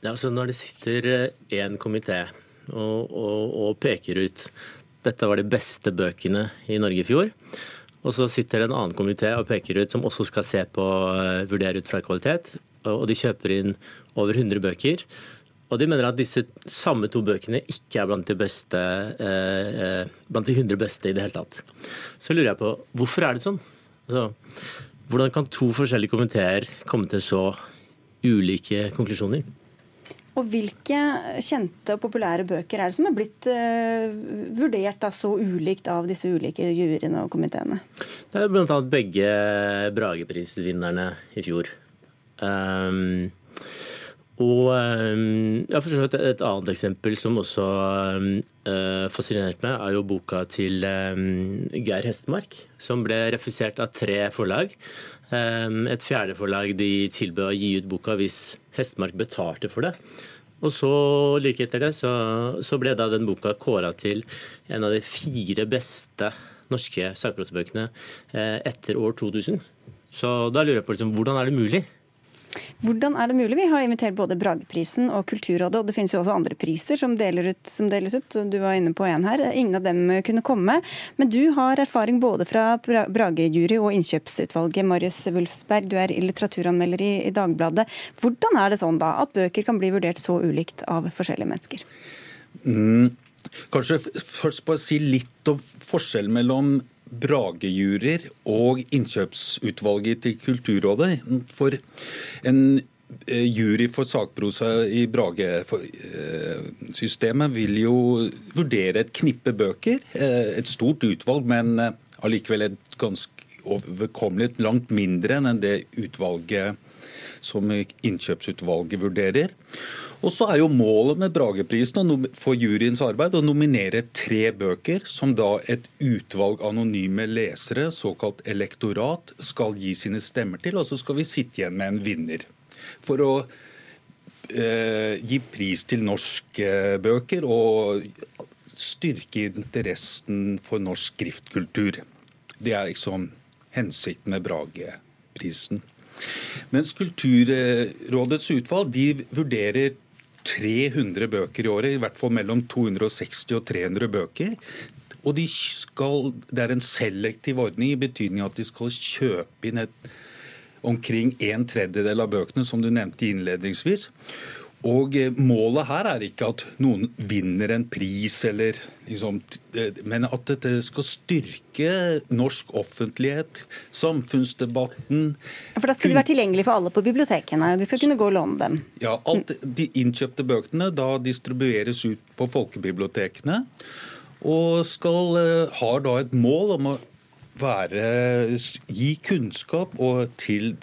Det altså når det sitter én komité og, og, og peker ut dette var de beste bøkene i Norge i fjor. Og så sitter det en annen komité og peker ut, som også skal se på, uh, vurdere ut fra kvalitet. Og de kjøper inn over 100 bøker. Og de mener at disse samme to bøkene ikke er blant de, beste, eh, eh, blant de 100 beste i det hele tatt. Så lurer jeg på hvorfor er det sånn? Altså, hvordan kan to forskjellige komiteer komme til så ulike konklusjoner? Og Hvilke kjente og populære bøker er det som er blitt uh, vurdert da, så ulikt av disse ulike juryene og komiteene? Det er bl.a. begge Brageprisvinnerne i fjor. Um, Og jeg har forstått Et annet eksempel som også uh, fascinerte meg, er jo boka til um, Geir Hestemark, som ble refusert av tre forlag. Um, et fjerde forlag de tilbød å gi ut boka hvis Hestemark betalte for det. Og så, like etter det, så, så ble da den boka kåra til en av de fire beste norske sakprosabøkene uh, etter år 2000. Så da lurer jeg på liksom, hvordan er det mulig? Hvordan er det mulig? Vi har invitert både Brageprisen og Kulturrådet, og det finnes jo også andre priser som, ut, som, deles ut. Du var inne på en her. Ingen av dem kunne komme. Men du har erfaring både fra Bragejury og innkjøpsutvalget. Marius Wulfsberg, du er litteraturanmelder i, i Dagbladet. Hvordan er det sånn da at bøker kan bli vurdert så ulikt av forskjellige mennesker? Mm. Kanskje først bare si litt om forskjellen mellom Brage-juryer og innkjøpsutvalget til Kulturrådet. For en eh, jury for sakprosa i Brage-systemet vil jo vurdere et knippe bøker. Eh, et stort utvalg, men eh, allikevel et ganske overkommelig langt mindre enn det utvalget som innkjøpsutvalget vurderer. Og så er jo Målet med Brageprisen for juryens arbeid å nominere tre bøker som da et utvalg anonyme lesere, såkalt elektorat, skal gi sine stemmer til. Og så skal vi sitte igjen med en vinner. For å eh, gi pris til norske bøker og styrke interessen for norsk skriftkultur. Det er liksom hensikten med Brageprisen. Mens Kulturrådets utvalg de vurderer 300 bøker i året, i hvert fall mellom 260 og 300 bøker. Og de skal, Det er en selektiv ordning i betydning at de skal kjøpe inn et, omkring en tredjedel av bøkene, som du nevnte innledningsvis. Og eh, Målet her er ikke at noen vinner en pris, eller liksom, men at dette skal styrke norsk offentlighet, samfunnsdebatten. Ja, for Da skal de være tilgjengelige for alle på bibliotekene? og De skal kunne gå og låne dem? Ja, alt De innkjøpte bøkene da distribueres ut på folkebibliotekene. Og skal, eh, har da et mål om å være, gi kunnskap og til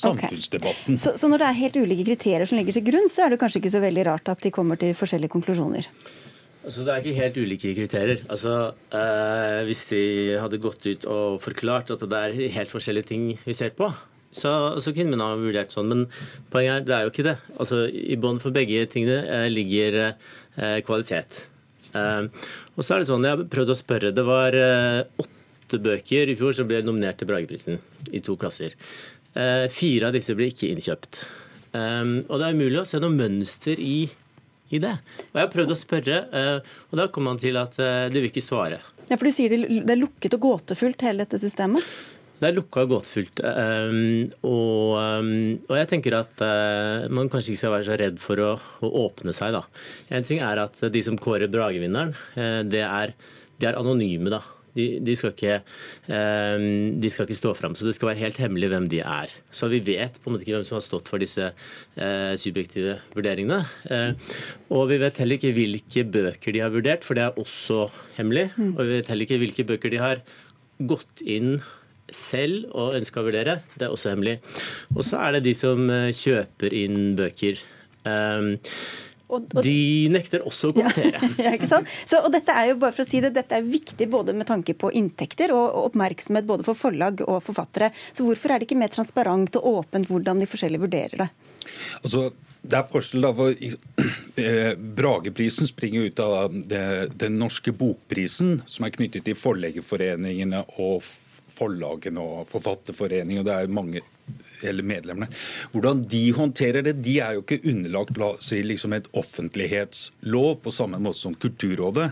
samfunnsdebatten. Okay. Så, så, når det er helt ulike kriterier som ligger til grunn, så er det kanskje ikke så veldig rart at de kommer til forskjellige konklusjoner? Altså, det er ikke helt ulike kriterier. Altså, eh, hvis de hadde gått ut og forklart at det er helt forskjellige ting vi ser på, så, så kunne man ha vurdert sånn. Men poenget er det er jo ikke det. Altså, I bånn for begge tingene eh, ligger eh, kvalitet. Eh, og så er det sånn, Jeg prøvde å spørre. Det var eh, åtte bøker i fjor som ble nominert til Brageprisen i to klasser. Eh, fire av disse ble ikke innkjøpt. Ehm, og det er umulig å se noe mønster i, i det. Og Jeg har prøvd å spørre, eh, og da kom man til at eh, de vil ikke svare. Ja, For du sier det er lukket og gåtefullt, hele dette systemet? Det er lukka og gåtefullt. Um, og, um, og, jeg tenker at man kanskje ikke skal være så redd for å, å, åpne seg, da. En ting er at de som kårer Bragevinneren, det, er, de er anonyme, da. De, de, skal ikke, eh, de, skal ikke, stå fram. Så det skal være helt hemmelig hvem de er. Så vi vet på en måte ikke hvem som har stått for disse eh, subjektive vurderingene. Eh, og vi vet heller ikke hvilke bøker de har vurdert, for det er også hemmelig. Mm. Og vi vet heller ikke hvilke bøker de har gått inn selv og ønska å vurdere. Det er også hemmelig. Og så er det de som kjøper inn bøker. Og, og, de nekter også å kommentere. Ja, ikke sant? Så, og dette er jo bare for å si det, dette er viktig både med tanke på inntekter og, og, oppmerksomhet både for forlag og forfattere. Så hvorfor er det ikke mer transparent og åpent hvordan de forskjellige vurderer det? Altså, det er forskjell da, for eh, Brageprisen springer ut av det, den norske bokprisen, som er knyttet til Forleggerforeningene og forlagene og Forfatterforeningen. Det er mange eller medlemmene. Hvordan de håndterer det, de er jo ikke underlagt la oss si, liksom et offentlighetslov på samme måte som Kulturrådet.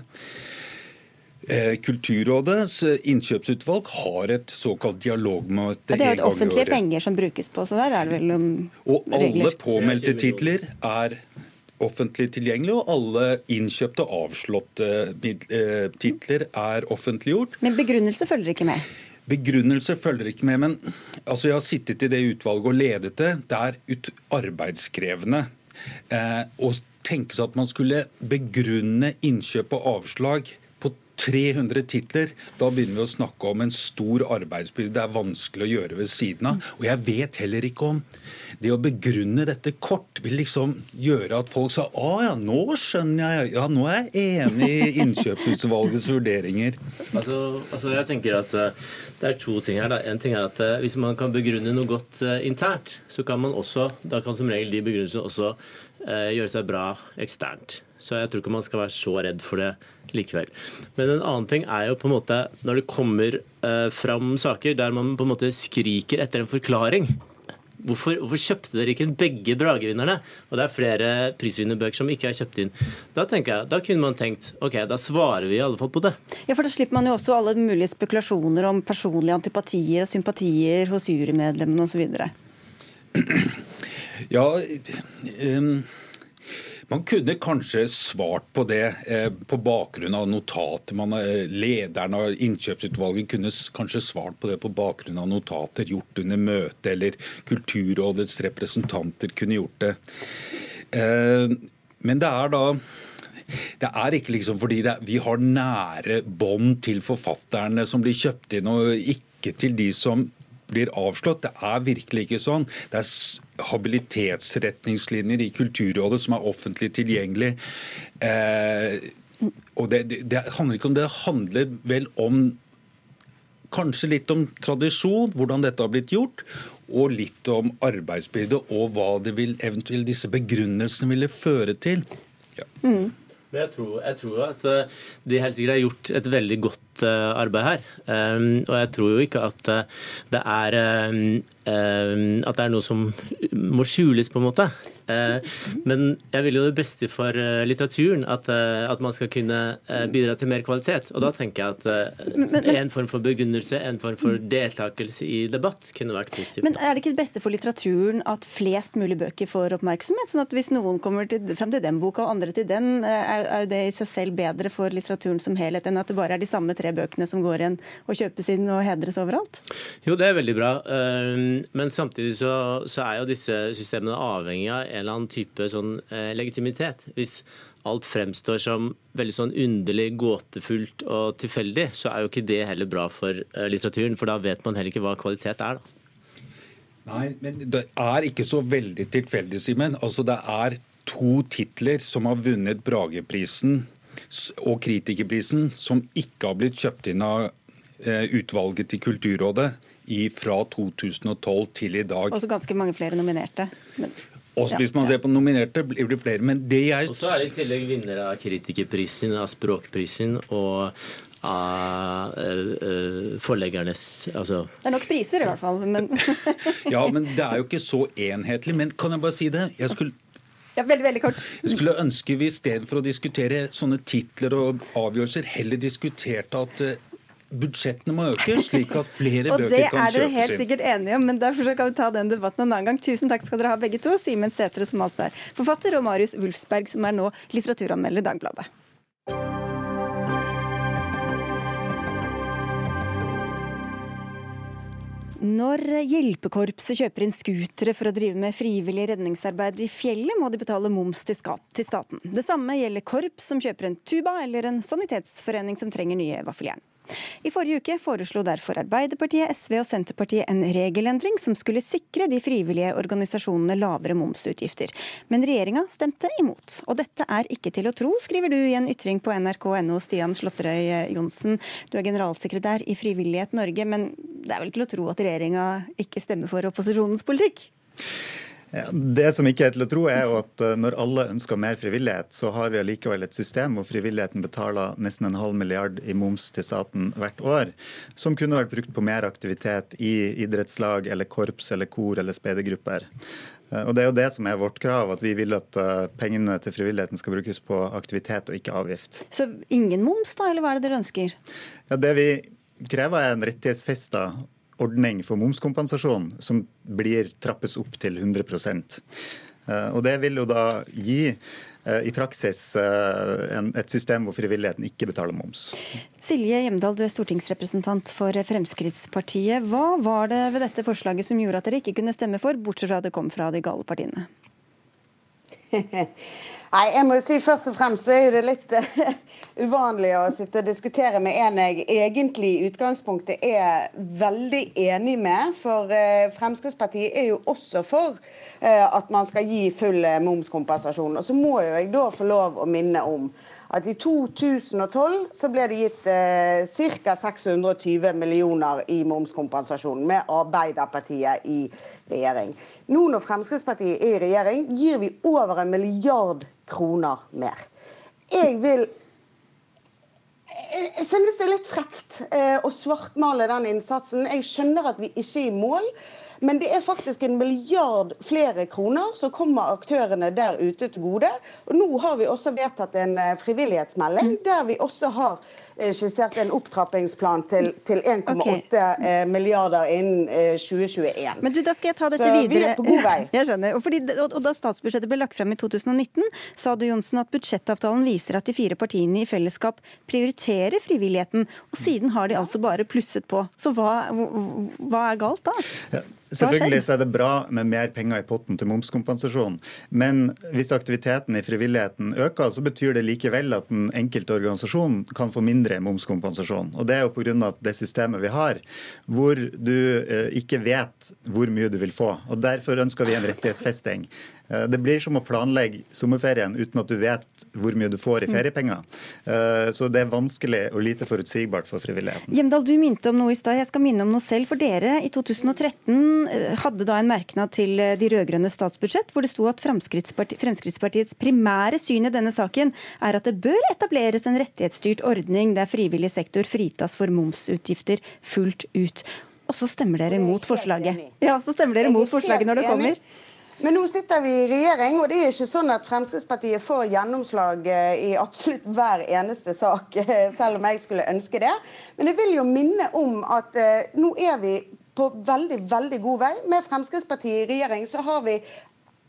Eh, Kulturrådets innkjøpsutvalg har et såkalt dialogmøte. Det er jo offentlige penger som brukes på, så der er det vel noen og regler. Og alle påmeldte titler er offentlig tilgjengelig, og alle innkjøpte og avslåtte eh, titler er offentliggjort. Men begrunnelse følger ikke med? Begrunnelse følger ikke med, men altså jeg har sittet i det utvalget og ledet det. Det er arbeidskrevende. Eh, å tenke seg at man skulle begrunne innkjøp og avslag 300 titler, da begynner vi å snakke om en stor arbeidsbyrde det er vanskelig å gjøre ved siden av. Og jeg vet heller ikke om det å begrunne dette kort vil liksom gjøre at folk sa å ja, nå skjønner jeg, ja, nå er jeg enig i innkjøpsutvalgets vurderinger. Altså, altså jeg tenker at uh, Det er to ting her. Da. En ting er at uh, Hvis man kan begrunne noe godt uh, internt, så kan man også, da kan som regel de begrunnelsene også gjøre seg bra eksternt. Så jeg tror ikke man skal være så redd for det likevel. Men en annen ting er jo på en måte når det kommer fram saker der man på en måte skriker etter en forklaring Hvorfor, hvorfor, kjøpte dere ikke inn begge Bragevinnerne? Og det er flere prisvinnerbøker som ikke er kjøpt inn. Da tenker jeg, da kunne man tenkt ok, da svarer vi i alle fall på det. Ja, for Da slipper man jo også alle mulige spekulasjoner om personlige antipatier og sympatier hos jurymedlemmene osv. Ja, um man kunne kanskje svart på det eh, på bakgrunn av notater. Man, eh, lederen av innkjøpsutvalget kunne kanskje svart på det på bakgrunn av notater gjort under møtet, eller Kulturrådets representanter kunne gjort det. Eh, men det er da det er ikke liksom fordi det, vi har nære bånd til forfatterne som blir kjøpt inn, og ikke til de som blir avslått. Det er virkelig ikke sånn. Det er habilitetsretningslinjer i Kulturrådet som er offentlig tilgjengelig. Eh, og det, det, det, handler ikke om det, det handler vel om Kanskje litt om tradisjon, hvordan dette har blitt gjort, og litt om arbeidsbyrde og hva det vil eventuelt disse begrunnelsene ville føre til. Ja. Mm. Jeg tror, jeg tror, at eh, de helt sikkert har gjort et veldig godt eh, arbeid her. Um, og jeg tror jo ikke at eh, det er um, at det er noe som må skjules, på en måte. Uh, men jeg vil jo det beste for uh, litteraturen, at, uh, at, man skal kunne bidra til mer kvalitet. Og da tenker jeg at en form for begrunnelse, en form for deltakelse i debatt kunne vært positivt. Men er det ikke det beste for litteraturen at flest mulig bøker får oppmerksomhet? Sånn at hvis noen kommer til, frem til den boka og andre til den, er, er det i seg selv bedre for litteraturen som helhet enn at det bare er de samme tre bøkene som går igjen og kjøpes inn og hedres overalt? Jo, det er veldig bra. Men samtidig så, så er jo disse systemene avhengig av en eller annen type sånn, eh, legitimitet. Hvis alt fremstår som veldig sånn underlig, gåtefullt og tilfeldig, så er jo ikke det heller bra for eh, litteraturen. For da vet man heller ikke hva kvalitet er. da. Nei, men det er ikke så veldig tilfeldig, Simen. Altså, det er to titler som har vunnet Brageprisen og Kritikerprisen, som ikke har blitt kjøpt inn av eh, utvalget til Kulturrådet fra 2012 til i dag. Også ganske mange flere nominerte. Men... Også hvis man ser på nominerte, blir det flere. Men det jeg Og så er det i tillegg vinnere av Kritikerprisen, av Språkprisen og av uh, forleggernes altså. Det er nok priser, i hvert fall. Men... ja, men det er jo ikke så enhetlig. Men kan jeg bare si det? Jeg skulle ja, veldig, veldig kort. Jeg skulle ønske vi istedenfor å diskutere sånne titler og avgjørelser, heller diskuterte at budsjettene må øke, slik at flere bøker kan kjøpes inn. Og det er dere helt sikkert enige om, men derfor kan vi ta den debatten en annen gang. Tusen takk skal dere ha begge to. Simen Sætre, som altså er forfatter, og Marius Wulfsberg, som er nå litteraturanmelder i Dagbladet. Når hjelpekorpset kjøper inn scootere for å drive med frivillig redningsarbeid i fjellet, må de betale moms til staten. Det samme gjelder korps som kjøper en tuba, eller en sanitetsforening som trenger nye vaffeljern. I forrige uke foreslo derfor Arbeiderpartiet, SV og Senterpartiet en regelendring som skulle sikre de frivillige organisasjonene lavere momsutgifter. Men regjeringa stemte imot. Og dette er ikke til å tro, skriver du i en ytring på nrk.no, Stian Slåtterøy Johnsen. Du er generalsekretær i Frivillighet Norge, men det er vel til å tro at regjeringa ikke stemmer for opposisjonens politikk? Ja, det som ikke er til å tro, er jo at eh, når alle ønsker mer frivillighet, så har vi allikevel et system hvor frivilligheten betaler nesten en halv milliard i moms til staten hvert år, som kunne vært brukt på mer aktivitet i idrettslag eller korps eller kor eller speidergrupper. Eh, og Det er jo det som er vårt krav, at vi vil at eh, pengene til frivilligheten skal brukes på aktivitet og ikke avgift. Så ingen moms, da, eller hva er det dere ønsker? Ja, Det vi krever er en rettighetsfesta ordning for momskompensasjon som blir trappes opp til 100 eh, og Det vil jo da gi eh, i praksis eh, et system hvor frivilligheten ikke betaler moms. Silje Hjemdal, du er stortingsrepresentant for Fremskrittspartiet. Hva var det ved dette forslaget som gjorde at dere ikke kunne stemme for, bortsett fra at det kom fra de gale partiene? Nei, jeg må jo si Først og fremst så er det litt uh, uvanlig å sitte og diskutere med en jeg egentlig i utgangspunktet er veldig enig med. For uh, Fremskrittspartiet er jo også for uh, at man skal gi full momskompensasjon. Og så må jo jeg da få lov å minne om at i 2012 så ble det gitt eh, ca. 620 millioner i momskompensasjon med Arbeiderpartiet i regjering. Nå når Fremskrittspartiet er i regjering, gir vi over en milliard kroner mer. Jeg vil jeg synes det er litt frekt eh, å svartmale den innsatsen. Jeg skjønner at vi ikke er i mål. Men det er faktisk en milliard flere kroner som kommer aktørene der ute til gode. Og nå har vi også vedtatt en eh, frivillighetsmelding der vi også har skissert en opptrappingsplan til, til 1,8 okay. Eh, milliarder innen 2021. Men du, Da skal jeg ta dette Så videre. vi er på god vei. Jeg skjønner. Og, fordi, og, Da statsbudsjettet ble lagt frem i 2019, sa du Johnsen, at budsjettavtalen viser at de fire partiene i fellesskap prioriterer frivilligheten. Og siden har de altså bare plusset på. Så hva, hva er galt da? Ja. Selvfølgelig så er det bra med mer penger i potten til momskompensasjon. Men hvis aktiviteten i frivilligheten øker, så betyr det likevel at den enkelte organisasjon kan få mindre momskompensasjon. Og Det er jo pga. det systemet vi har, hvor du eh, ikke vet hvor mye du vil få. Og Derfor ønsker vi en rettighetsfesting. Eh, det blir som å planlegge sommerferien uten at du vet hvor mye du får i mm. feriepenger. Eh, så det er vanskelig og lite forutsigbart for frivilligheten. Hjemdal, du minte om noe i stad. Jeg skal minne om noe selv. For dere i 2013 Eh, hadde da en merknad til de rød-grønne statsbudsjett, hvor det sto at Fremskrittsparti Fremskrittspartiets primære syn i denne saken er at det bør etableres en rettighetsstyrt ordning der frivillig sektor fritas for momsutgifter fullt ut. Og så stemmer dere mot forslaget. Ja, så stemmer dere mot forslaget når det kommer. Men nå sitter vi i regjering, og det er ikke sånn at Fremskrittspartiet får gjennomslag eh, i absolutt hver eneste sak, selv om jeg skulle ønske det. Men jeg vil jo minne om at uh, nå er vi på veldig, veldig god vei. Med Fremskrittspartiet i regjering så har vi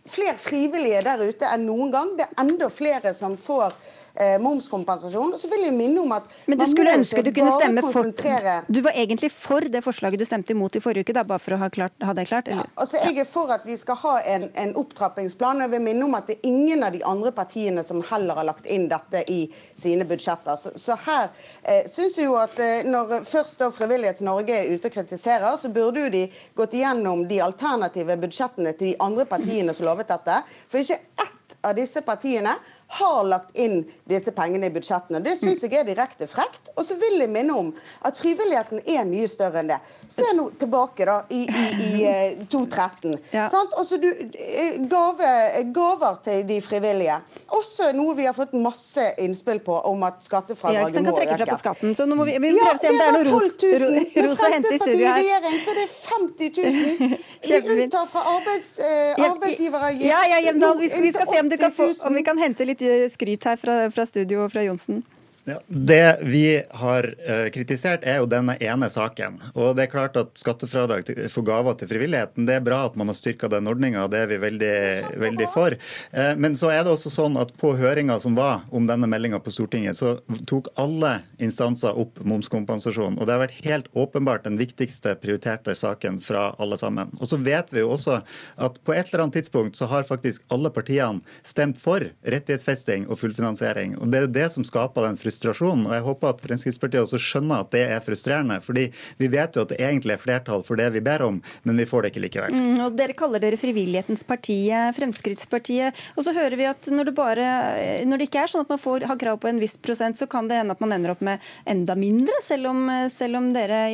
flere frivillige der ute enn noen gang. Det er enda flere som får eh, momskompensasjon. Og så vil jeg minne om at Men du skulle ønske du kunne stemme for Du var egentlig for det forslaget du stemte imot i forrige uke, da, bare for å ha, klart, ha det klart? Ja, altså Jeg er for at vi skal ha en, en opptrappingsplan. og Jeg vil minne om at det er ingen av de andre partiene som heller har lagt inn dette i sine budsjetter. Så, så her eh, syns jeg jo at eh, når først da Frivillighets-Norge er ute og kritiserer, så burde jo de gått igjennom de alternative budsjettene til de andre partiene som lovet dette. For ikke ett av disse partiene har lagt inn disse pengene i budsjettene. Det syns jeg er direkte frekt. Og så vil jeg minne om at frivilligheten er mye større enn det. Se nå tilbake da, i, i, i 2013. Eh, ja. Også du, eh, gave, gaver til de frivillige. Også noe vi har fått masse innspill på om at skattefradraget må økes. Skatten, så nå må vi, vi prøve å se om det er noe ros, ros, å hente i studio her. I regjering så er 50 000. Vi unntar fra arbeids, eh, arbeidsgiveravgift. Ja, ja, Hjemdal, vi, vi skal se om, kan få, om vi kan hente litt skryt her fra, fra studio fra Johnsen. Ja, det vi har uh, kritisert, er jo denne ene saken. Og det er klart at Skattefradrag for gaver til frivilligheten, det er bra at man har styrka den ordninga. Det er vi veldig, veldig for. Uh, men så er det også sånn at på høringa som var om denne meldinga på Stortinget, så tok alle instanser opp momskompensasjon. Og det har vært helt åpenbart den viktigste prioriterte saken fra alle sammen. Og så vet vi jo også at på et eller annet tidspunkt så har faktisk alle partiene stemt for rettighetsfesting og fullfinansiering. Og det er jo det som skaper den frustrasjonen frustrasjon. og Jeg håper at Fremskrittspartiet også skjønner at det er frustrerende. fordi Vi vet jo at det egentlig er flertall for det vi ber om, men vi får det ikke likevel. Mm, og Dere kaller dere frivillighetens parti, Fremskrittspartiet. Og så hører vi at når det, bare, når det ikke er sånn at man får, har krav på en viss prosent, så kan det hende at man ender opp med enda mindre, selv om, selv om dere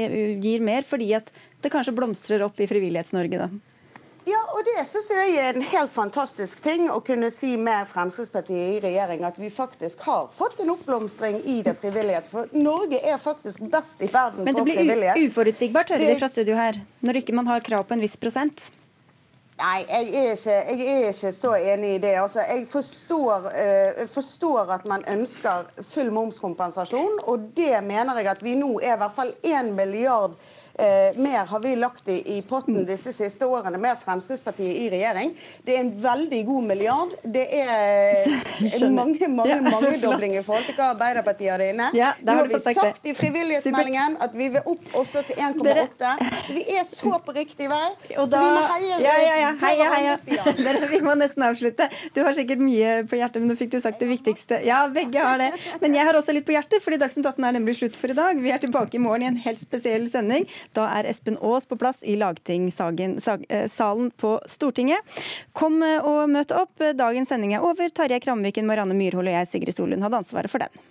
gir mer, fordi at det kanskje blomstrer opp i Frivillighets-Norge, da. Ja, og det syns jeg er en helt fantastisk ting å kunne si med Fremskrittspartiet i regjering at vi faktisk har fått en oppblomstring i det frivillighet. For Norge er faktisk best i verden på frivillighet. Men det blir uforutsigbart, hører vi fra studio her, når ikke man har krav på en viss prosent. Nei, jeg er, ikke, jeg er ikke, så enig i det. Altså, jeg forstår, uh, forstår, at man ønsker full momskompensasjon, og det mener jeg at vi nå er i hvert fall 1 milliard eh, mer har vi lagt i, i potten disse siste årene med Fremskrittspartiet i regjering. Det er en veldig god milliard. Det er mange mange, Ja, mangedobling i forhold til hva Arbeiderpartiet hadde inne. Ja, da Nå har vi sagt det. i frivillighetsmeldingen at vi vil opp også til 1,8. Så vi er så på riktig vei. Og så vi må heie ja, ja, ja, heia, heia. Dere, vi må nesten avslutte. Du har sikkert mye på hjertet, men nå fikk du sagt det viktigste. Ja, begge har det. Men jeg har også litt på hjertet, fordi Dagsnytt 18 er nemlig slutt for i dag. Vi er tilbake i morgen i en helt spesiell sending. Da er Espen Aas på plass i lagtingssalen på Stortinget. Kom eh, og møt opp. Dagens sending er over. Tarjei Kramviken, Marianne Myrhol og jeg, Sigrid Solund, hadde ansvaret for den.